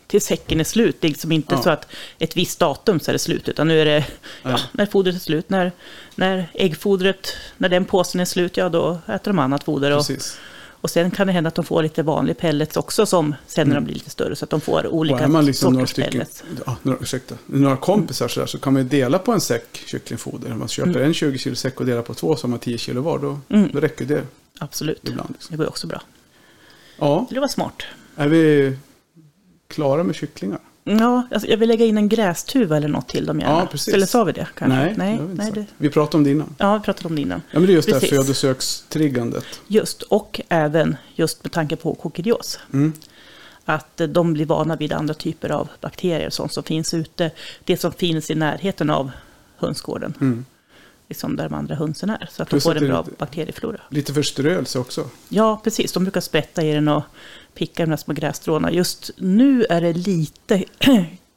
tills säcken är slut. Det är liksom inte Ja. så att ett visst datum så är det slut, utan nu är det ja, Ja. när fodret är slut. När, när äggfodret, när den påsen är slut, ja då äter de annat foder. Och, Precis. och sen kan det hända att de får lite vanlig pellets också, som sen när de Mm. blir lite större, så att de får Och olika är man liksom några sorters stycken, pellets. ja, några, ursäkta, några kompisar så, där, så kan man ju dela på en säck kycklingfoder. Om man köper Mm. en 20 kilo säck och delar på två så har man 10 kilo var. Då, Mm. då räcker det Absolut, ibland. Liksom. det går också bra. Ja, Det var smart. är vi klara med kycklingar? Ja, alltså jag vill lägga in en grästuva eller något till dem gärna. Ja, precis. Eller sa vi det? Kanske? Nej, nej, det nej det, Vi pratade om det innan. ja, vi pratade om det innan. Ja, men det är just det här Precis. födosökstriggandet. Just, och även just med tanke på kokerios. Mm. Att eh, de blir vana vid andra typer av bakterier, sånt som finns ute. Det som finns i närheten av hönsgården, Mm. Liksom där de andra hönsen är. Så att de Plus får att en bra bakterieflora. Lite förströelse också. Ja, precis. De brukar sprätta i den och picka de små grässtråna. Just nu är det lite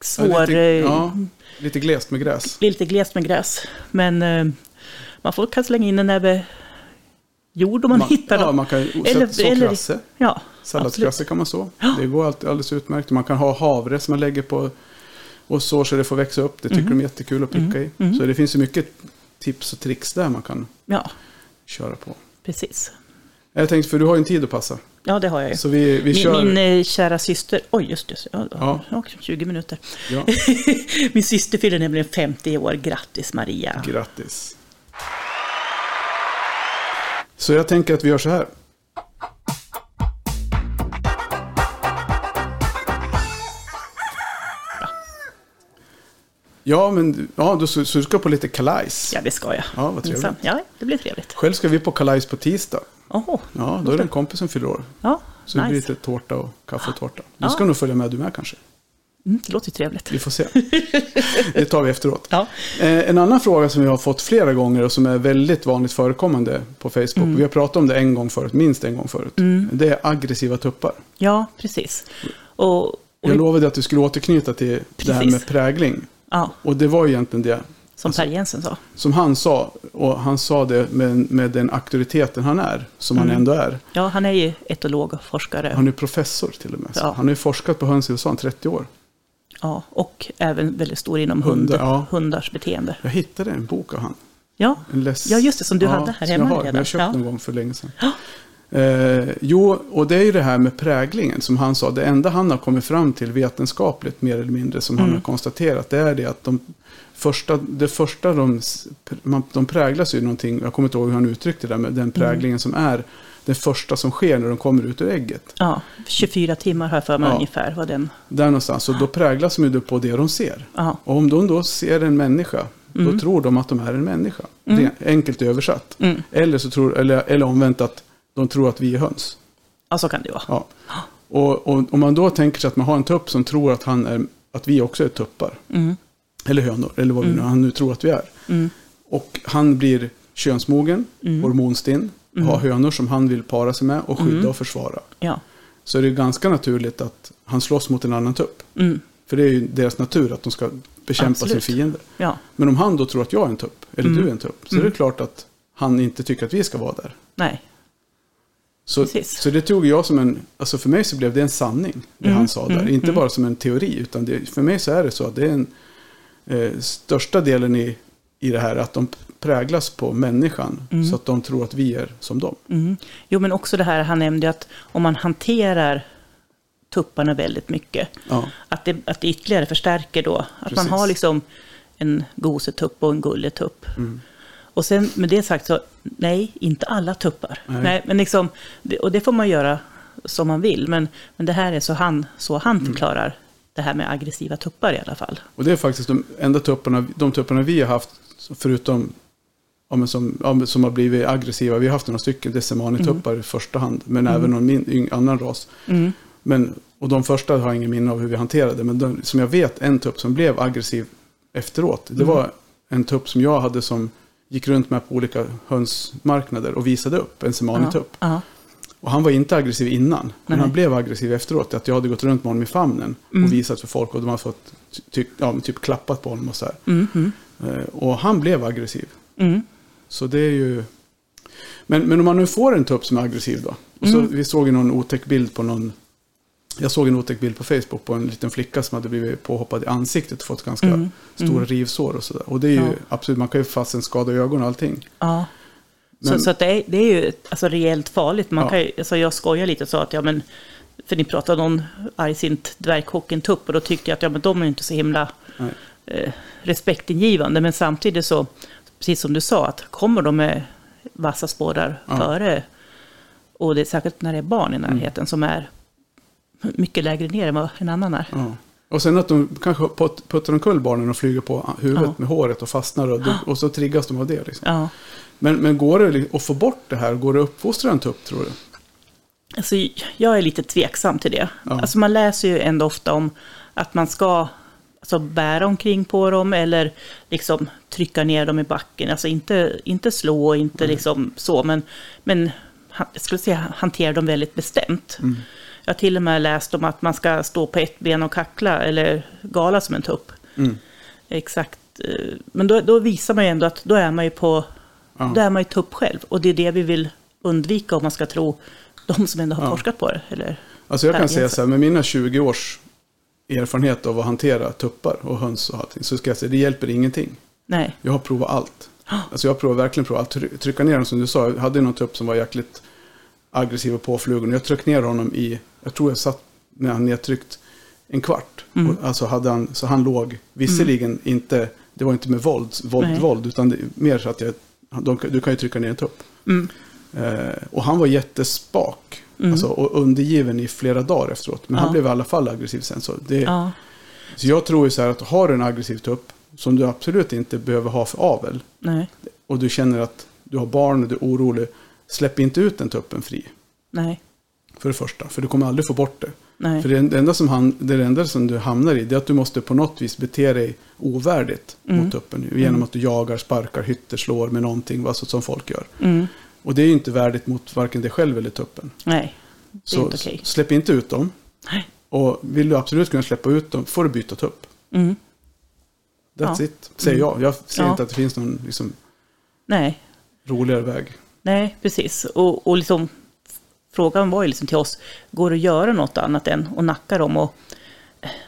svår... Ja, lite, eh, ja, lite glest med gräs. Lite glest med gräs. Men eh, man får kanske slänga in en näve jord om man, hittar ja, dem. man kan Eller- så, så eller- krasse. Ja, Salladskrasse kan man så. Det går alldeles utmärkt. Man kan ha havre som man lägger på och så så det får växa upp. Det tycker Mhm. de är jättekul att picka i. Mhm. Så det finns ju mycket tips och tricks där man kan ja, köra på. precis. Jag tänkte, för du har ju en tid att passa. Ja, det har jag ju. Så vi, vi kör. Min, eh, kära syster, oj just det, Ja. ja. 20 minuter. Ja, min syster fyller nämligen 50 år, grattis Maria. grattis. Så jag tänker att vi gör så här. Ja, men ja, du, så, så du ska på lite kalajs. Ja, det ska jag. Ja, vad trevligt. Ja, det blir trevligt. Själv ska vi på kalajs på tisdag. Oho, Ja, då är det en kompis som fyller år. ja, Så det blir nice. lite tårta och kaffe och tårta. Du Ja. ska nog följa med du med kanske. Mm, det låter ju trevligt. Vi får se. Det tar vi efteråt. Ja, Eh, en annan fråga som vi har fått flera gånger och som är väldigt vanligt förekommande på Facebook. Mm. Vi har pratat om det en gång förut, minst en gång förut. Det är aggressiva tuppar. ja precis. Och, och Jag lovade att du skulle återknyta till det här Precis. med prägling. Ja, Och det var egentligen det som Per Jensen sa. som han sa. Och han sa det med, med den auktoriteten han är, som han Mm. ändå är. Ja, han är ju etolog och forskare. Han är professor till och med. Ja. Han har ju forskat på höns i USA i 30 år. Ja, och även väldigt stor inom Hundar, hund, ja. hundars beteende. Jag hittade en bok av han. Ja. Ja, just det, som du hade här hemma jag har, redan. Jag köpte Ja. någon gång för länge sedan. Eh, jo, och det är ju det här med präglingen som han sa. Det enda han har kommit fram till vetenskapligt mer eller mindre som han Mm. har konstaterat. Det är det att de första, det första de, man, de präglas ju någonting. Jag kommer inte ihåg hur han uttryckte det med den präglingen som är det första som sker när de kommer ut ur ägget. ja 24 timmar har jag för mig Ja. ungefär. Vad den, Där någonstans. Och då präglas de ju på det de ser. Och om de då ser en människa, Mm. då tror de att de är en människa. Är enkelt översatt. Mm. Eller, så tror, eller, eller omvänt att de tror att vi är höns. ja, så kan det vara. Ja. Och, och om man då tänker sig att man har en tupp som tror att, han är, att vi också är tuppar. Mm. Eller hönor, eller vad nu, han nu tror att vi är. Mm. Och han blir könsmogen, Mm. hormonstinn, har hönor som han vill para sig med och skydda Mm. och försvara. Ja. Så är det ganska naturligt att han slåss mot en annan tupp. Mm. För det är ju deras natur att de ska bekämpa Absolut. sin fiende. Ja. Men om han då tror att jag är en tupp, eller Mm. du är en tupp, så är det klart att han inte tycker att vi ska vara där. Nej. Så, Precis. så det tog jag som en, alltså för mig så blev det en sanning, det Mm, han sa där. mm, Inte mm. bara som en teori, utan det, för mig så är det så att det är en, eh, största delen i, i det här att de präglas på människan. Mm. Så att de tror att vi är som dem. Mm. Jo, men också det här han nämnde att om man hanterar tupparna väldigt mycket, Ja, att det, att det ytterligare förstärker då. Att man Precis. har liksom en gosetupp och en gulletupp. Mm. Och sen med det sagt så, nej, inte alla tuppar. Nej. Nej. men liksom, och det får man göra som man vill. Men, men det här är så han, så han Mm. förklarar det här med aggressiva tuppar i alla fall. och det är faktiskt de enda tupparna, de tupparna vi har haft, förutom ja, som, ja, som har blivit aggressiva. Vi har haft några stycken Desemani-tuppar i första hand, men även någon min, annan ras. Mm. Men, och de första har jag ingen minne av hur vi hanterade. Men de, som jag vet, en tupp som blev aggressiv efteråt. Det Mm. var en tupp som jag hade som gick runt med på olika hönsmarknader och visade upp. En Semani-tupp. Ja. Och han var inte aggressiv innan. Men Nej. han blev aggressiv efteråt. Att jag hade gått runt med honom i famnen. Mm. Och visat för folk. Och de har fått ty, ja, typ klappat på honom och så här. Mm, mm, Eh, Och han blev aggressiv. mm. Så det är ju... Men, men om man nu får en tupp som är aggressiv då. Och så, Mm. Vi såg ju någon otäck bild på någon... Jag såg en otäck bild på Facebook på en liten flicka som hade blivit påhoppad i ansiktet och fått ganska Mm. stora Mm. rivsår och sådär. Och det är ju Ja. absolut, man kan ju få fast en skada i ögonen och allting. Ja. Så, Men- så att det, är, det är ju alltså, rejält farligt. Man Ja. kan ju, alltså, jag skojar lite och sa att ja, men, för ni pratade om argsint dvärghockentupp och då tyckte jag att ja, men de är inte så himla eh, respektingivande. Men samtidigt så, precis som du sa, att kommer de med vassa spårar Ja. före, och det är särskilt när det är barn i närheten som är mycket lägre ner än vad en annan är. Ja. Och sen att de kanske put- puttar omkull barnen och flyger på huvudet Ja. med håret och fastnar. Och, då, och så triggas de av det. Liksom. Ja. Men, men går det att få bort det här? Går det att uppfostra en tupp tror du? Alltså, jag är lite tveksam till det. Ja. Alltså, man läser ju ändå ofta om att man ska alltså, bära omkring på dem eller liksom trycka ner dem i backen. Alltså inte, inte slå, inte liksom så, men, men jag skulle säga hantera dem väldigt bestämt. Mm. Jag har till och med läst om att man ska stå på ett ben och kackla eller gala som en tupp. Mm. Exakt. eh, Men då, då visar man ju ändå att då är man ju på, Ja. då är man ju tupp själv. Och det är det vi vill undvika om man ska tro de som ändå har Ja. forskat på det. Eller, Alltså jag kan säga så här, med mina 20 års erfarenhet av att hantera tuppar och höns och allting, så ska jag säga, det hjälper ingenting. nej. Jag har provat allt. Alltså jag har provat, verkligen provat allt. Try- Trycka ner dem som du sa, jag hade någon tupp som var jäkligt aggressiv och påflugen. Jag tryckte ner honom i, jag tror jag satt med han nedtryckt en kvart. Mm. Alltså hade han, så han låg, visserligen inte, det var inte med våld, våld, Nej. våld utan det, mer så att jag, de, du kan ju trycka ner en tupp. Mm. Eh, och han var jättespak. Mm. Alltså, och undergiven i flera dagar efteråt. Men Ja. han blev i alla fall aggressiv sen. Så, det, Ja. så jag tror ju så här att har du en aggressiv tupp som du absolut inte behöver ha för avel. Nej. Och du känner att du har barn och du är orolig. Släpp inte ut den tuppen fri. Nej. För det första. För du kommer aldrig få bort det. Nej. För det, enda som han, det enda som du hamnar i det är att du måste på något vis bete dig ovärdigt Mm. mot tuppen. Genom att du jagar, sparkar, hytter, slår med någonting. Alltså, som folk gör. Mm. Och det är ju inte värdigt mot varken dig själv eller tuppen. Nej. Det är Så inte okej. släpp inte ut dem. Nej. Och vill du absolut kunna släppa ut dem får du byta tupp. Mm. That's Ja. it, säger jag. Jag ser Ja. inte att det finns någon liksom, Nej. roligare väg. Nej, precis. Och, och liksom, frågan var ju liksom till oss, går det att göra något annat än att nacka dem? Och,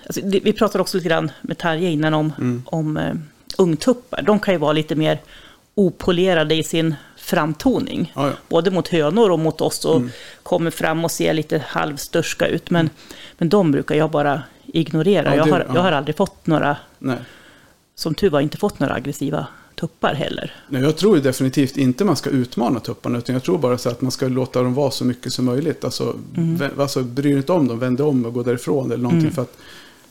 alltså, det, vi pratade också lite grann med Tarje innan om, Mm. om uh, ungtuppar. De kan ju vara lite mer opolerade i sin framtoning. Ja, ja. Både mot hönor och mot oss och Mm. kommer fram och ser lite halvstörska ut. Men, men de brukar jag bara ignorera. Ja, jag, har, ja. jag har aldrig fått några, Nej. som tur var, inte fått några aggressiva tuppar heller. Nej, jag tror definitivt inte man ska utmana tupparna. Utan jag tror bara så att man ska låta dem vara så mycket som möjligt. Alltså, Mm. alltså bry dig inte om dem, vänd dig om och gå därifrån eller någonting. Mm. För att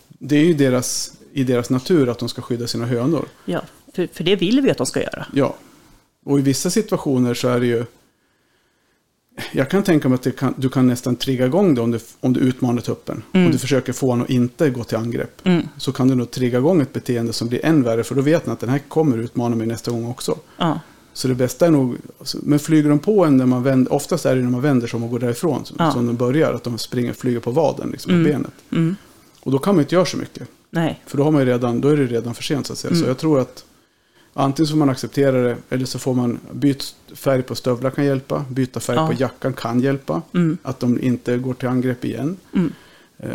det är ju deras, i deras natur att de ska skydda sina hönor. Ja, för, för det vill vi att de ska göra. Ja. Och i vissa situationer så är det ju... Jag kan tänka mig att kan, du kan nästan trigga igång det om du, om du utmanar tuppen. Om du försöker få honom att inte gå till angrepp. Så kan du nog trigga igång ett beteende som blir än värre. För då vet den att den här kommer utmana mig nästa gång också. Ja. Så det bästa är nog, men flyger de på en när man vänder, oftast är det när man vänder sig om och går därifrån. Som, Ja. som de börjar, att de springer, flyger på vaden, liksom, på benet. Mm. Och då kan man inte göra så mycket. Nej. För då, har man redan, då är det redan för sent så att säga. Mm. Så jag tror att antingen så får man acceptera det eller så får man byta färg på stövlar kan hjälpa. Byta färg Ja. på jackan kan hjälpa. Mm. Att de inte går till angrepp igen. Mm. Eh,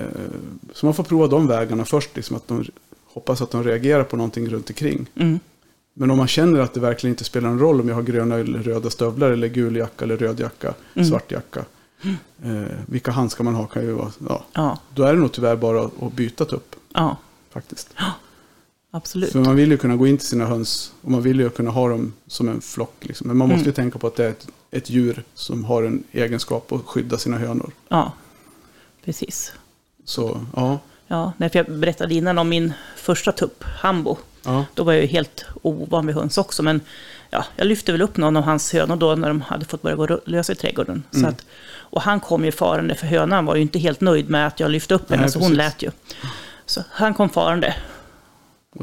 så man får prova de vägarna först. Liksom, att de hoppas att de reagerar på någonting runt omkring. Mm. Men om man känner att det verkligen inte spelar någon roll om jag har gröna eller röda stövlar eller gul jacka eller röd jacka, Mm. svart jacka. Eh, vilka handskar man har kan ju vara, ja, Ja. då är det nog tyvärr bara att byta tupp Ja. faktiskt. Absolut. För man vill ju kunna gå in till sina höns och man vill ju kunna ha dem som en flock. Liksom. Men man måste ju Mm. tänka på att det är ett, ett djur som har en egenskap att skydda sina hönor. Ja. Precis. Så ja, Ja, för jag berättade innan om min första tupp, Hambo. ja, Då var jag ju helt ovan vid höns också, men ja, jag lyfte väl upp någon av hans hönor då när de hade fått börja gå lösa i trädgården. Så Mm. att, och han kom ju farande, för hönan var ju inte helt nöjd med att jag lyfte upp henne, Nej, så hon lät ju. Så han kom farande,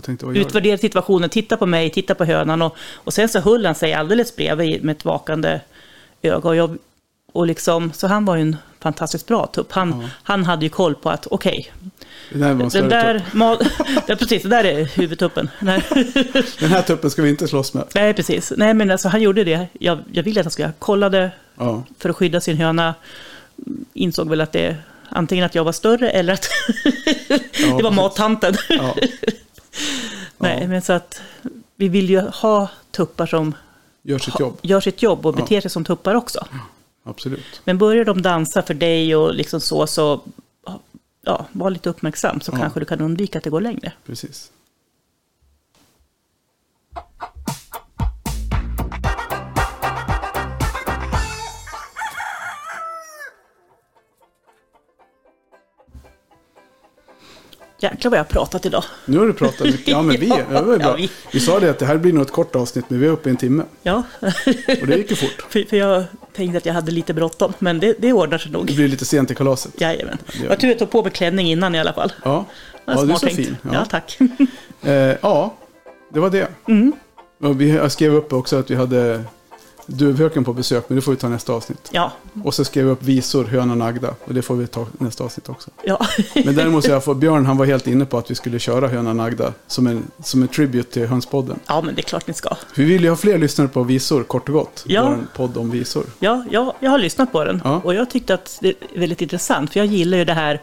tänkte utvärderade situationen, titta på mig, titta på hönan och, och sen så höll han sig alldeles bredvid med ett vakande öga. Och jag, och liksom, så han var ju en fantastiskt bra tupp. Han, han hade ju koll på att okej, Det en den där, ma- ja, precis, det där är huvudtuppen. Nej. Den här tuppen ska vi inte slåss med. Nej, precis. Nej, men alltså han gjorde det. Jag, jag ville att han skulle jag kollade Ja, för att skydda sin höna. Insåg väl att det antingen att jag var större eller att det var mattanten. Ja, Nej, Ja. men så att vi vill ju ha tuppar som gör sitt jobb. gör sitt jobb och Ja. beter sig som tuppar också. Absolut. Men börjar de dansa för dig och liksom så, så ja, var lite uppmärksam så Ja. kanske du kan undvika att det går längre. Precis. Jäklar vad jag har pratat idag. Nu har du pratat mycket. Ja, men vi, Ja, det var ju bra. ja, vi- vi sa det att det här blir nog ett kort avsnitt, men vi är uppe i en timme. Ja, Och det gick ju fort. för, för jag tänkte att jag hade lite bråttom, men det, det ordnar sig Det nog. blir lite sent i kalaset. Jajamän. det gör Vad tur jag tog på mig klänning innan i alla fall. Ja, ja du är så fin. Ja. Ja. tack. Eh, ja, det var det. Mm. Och vi, jag skrev upp också att vi hade duvhöken på besök, men det får vi ta nästa avsnitt. Ja, Och så skrev jag upp visor, hönan Agda, och det får vi ta nästa avsnitt också. ja. Men däremot så jag får, Björn han var helt inne på att vi skulle köra hönan Agda som en, som en tribute till Hönspodden. ja, men det är klart ni ska. Vi vill ju ha fler lyssnare på visor, kort och gott. Ja. Vår podd om visor. Ja, jag, jag har lyssnat på den Ja. och jag tyckte att det är väldigt intressant, för jag gillar ju det här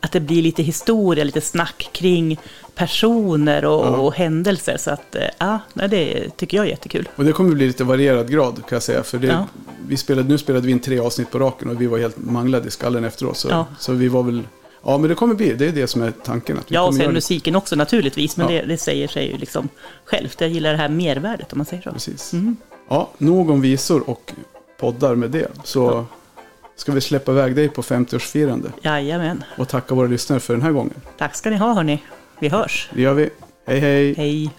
att det blir lite historia, lite snack kring personer och, Ja. och händelser. Så att, eh, ja, det tycker jag är jättekul. Och det kommer bli lite varierad grad kan jag säga. För det, Ja. vi spelade, nu spelade vi in tre avsnitt på raken och vi var helt manglade i skallen efteråt. Så, Ja. så vi var väl... Ja, men det kommer bli. Det är det som är tanken. Att vi Ja, och sen musiken också naturligtvis, men Ja. det, det säger sig ju liksom självt. Jag gillar det här mervärdet om man säger så. Precis. Mm. Ja, nog om visor och poddar med det. Så ska vi släppa iväg dig på 50-årsfirande. Jajamän. Och tacka våra lyssnare för den här gången. Tack ska ni ha hörni. Vi hörs. Det gör vi. Hej hej! Hej.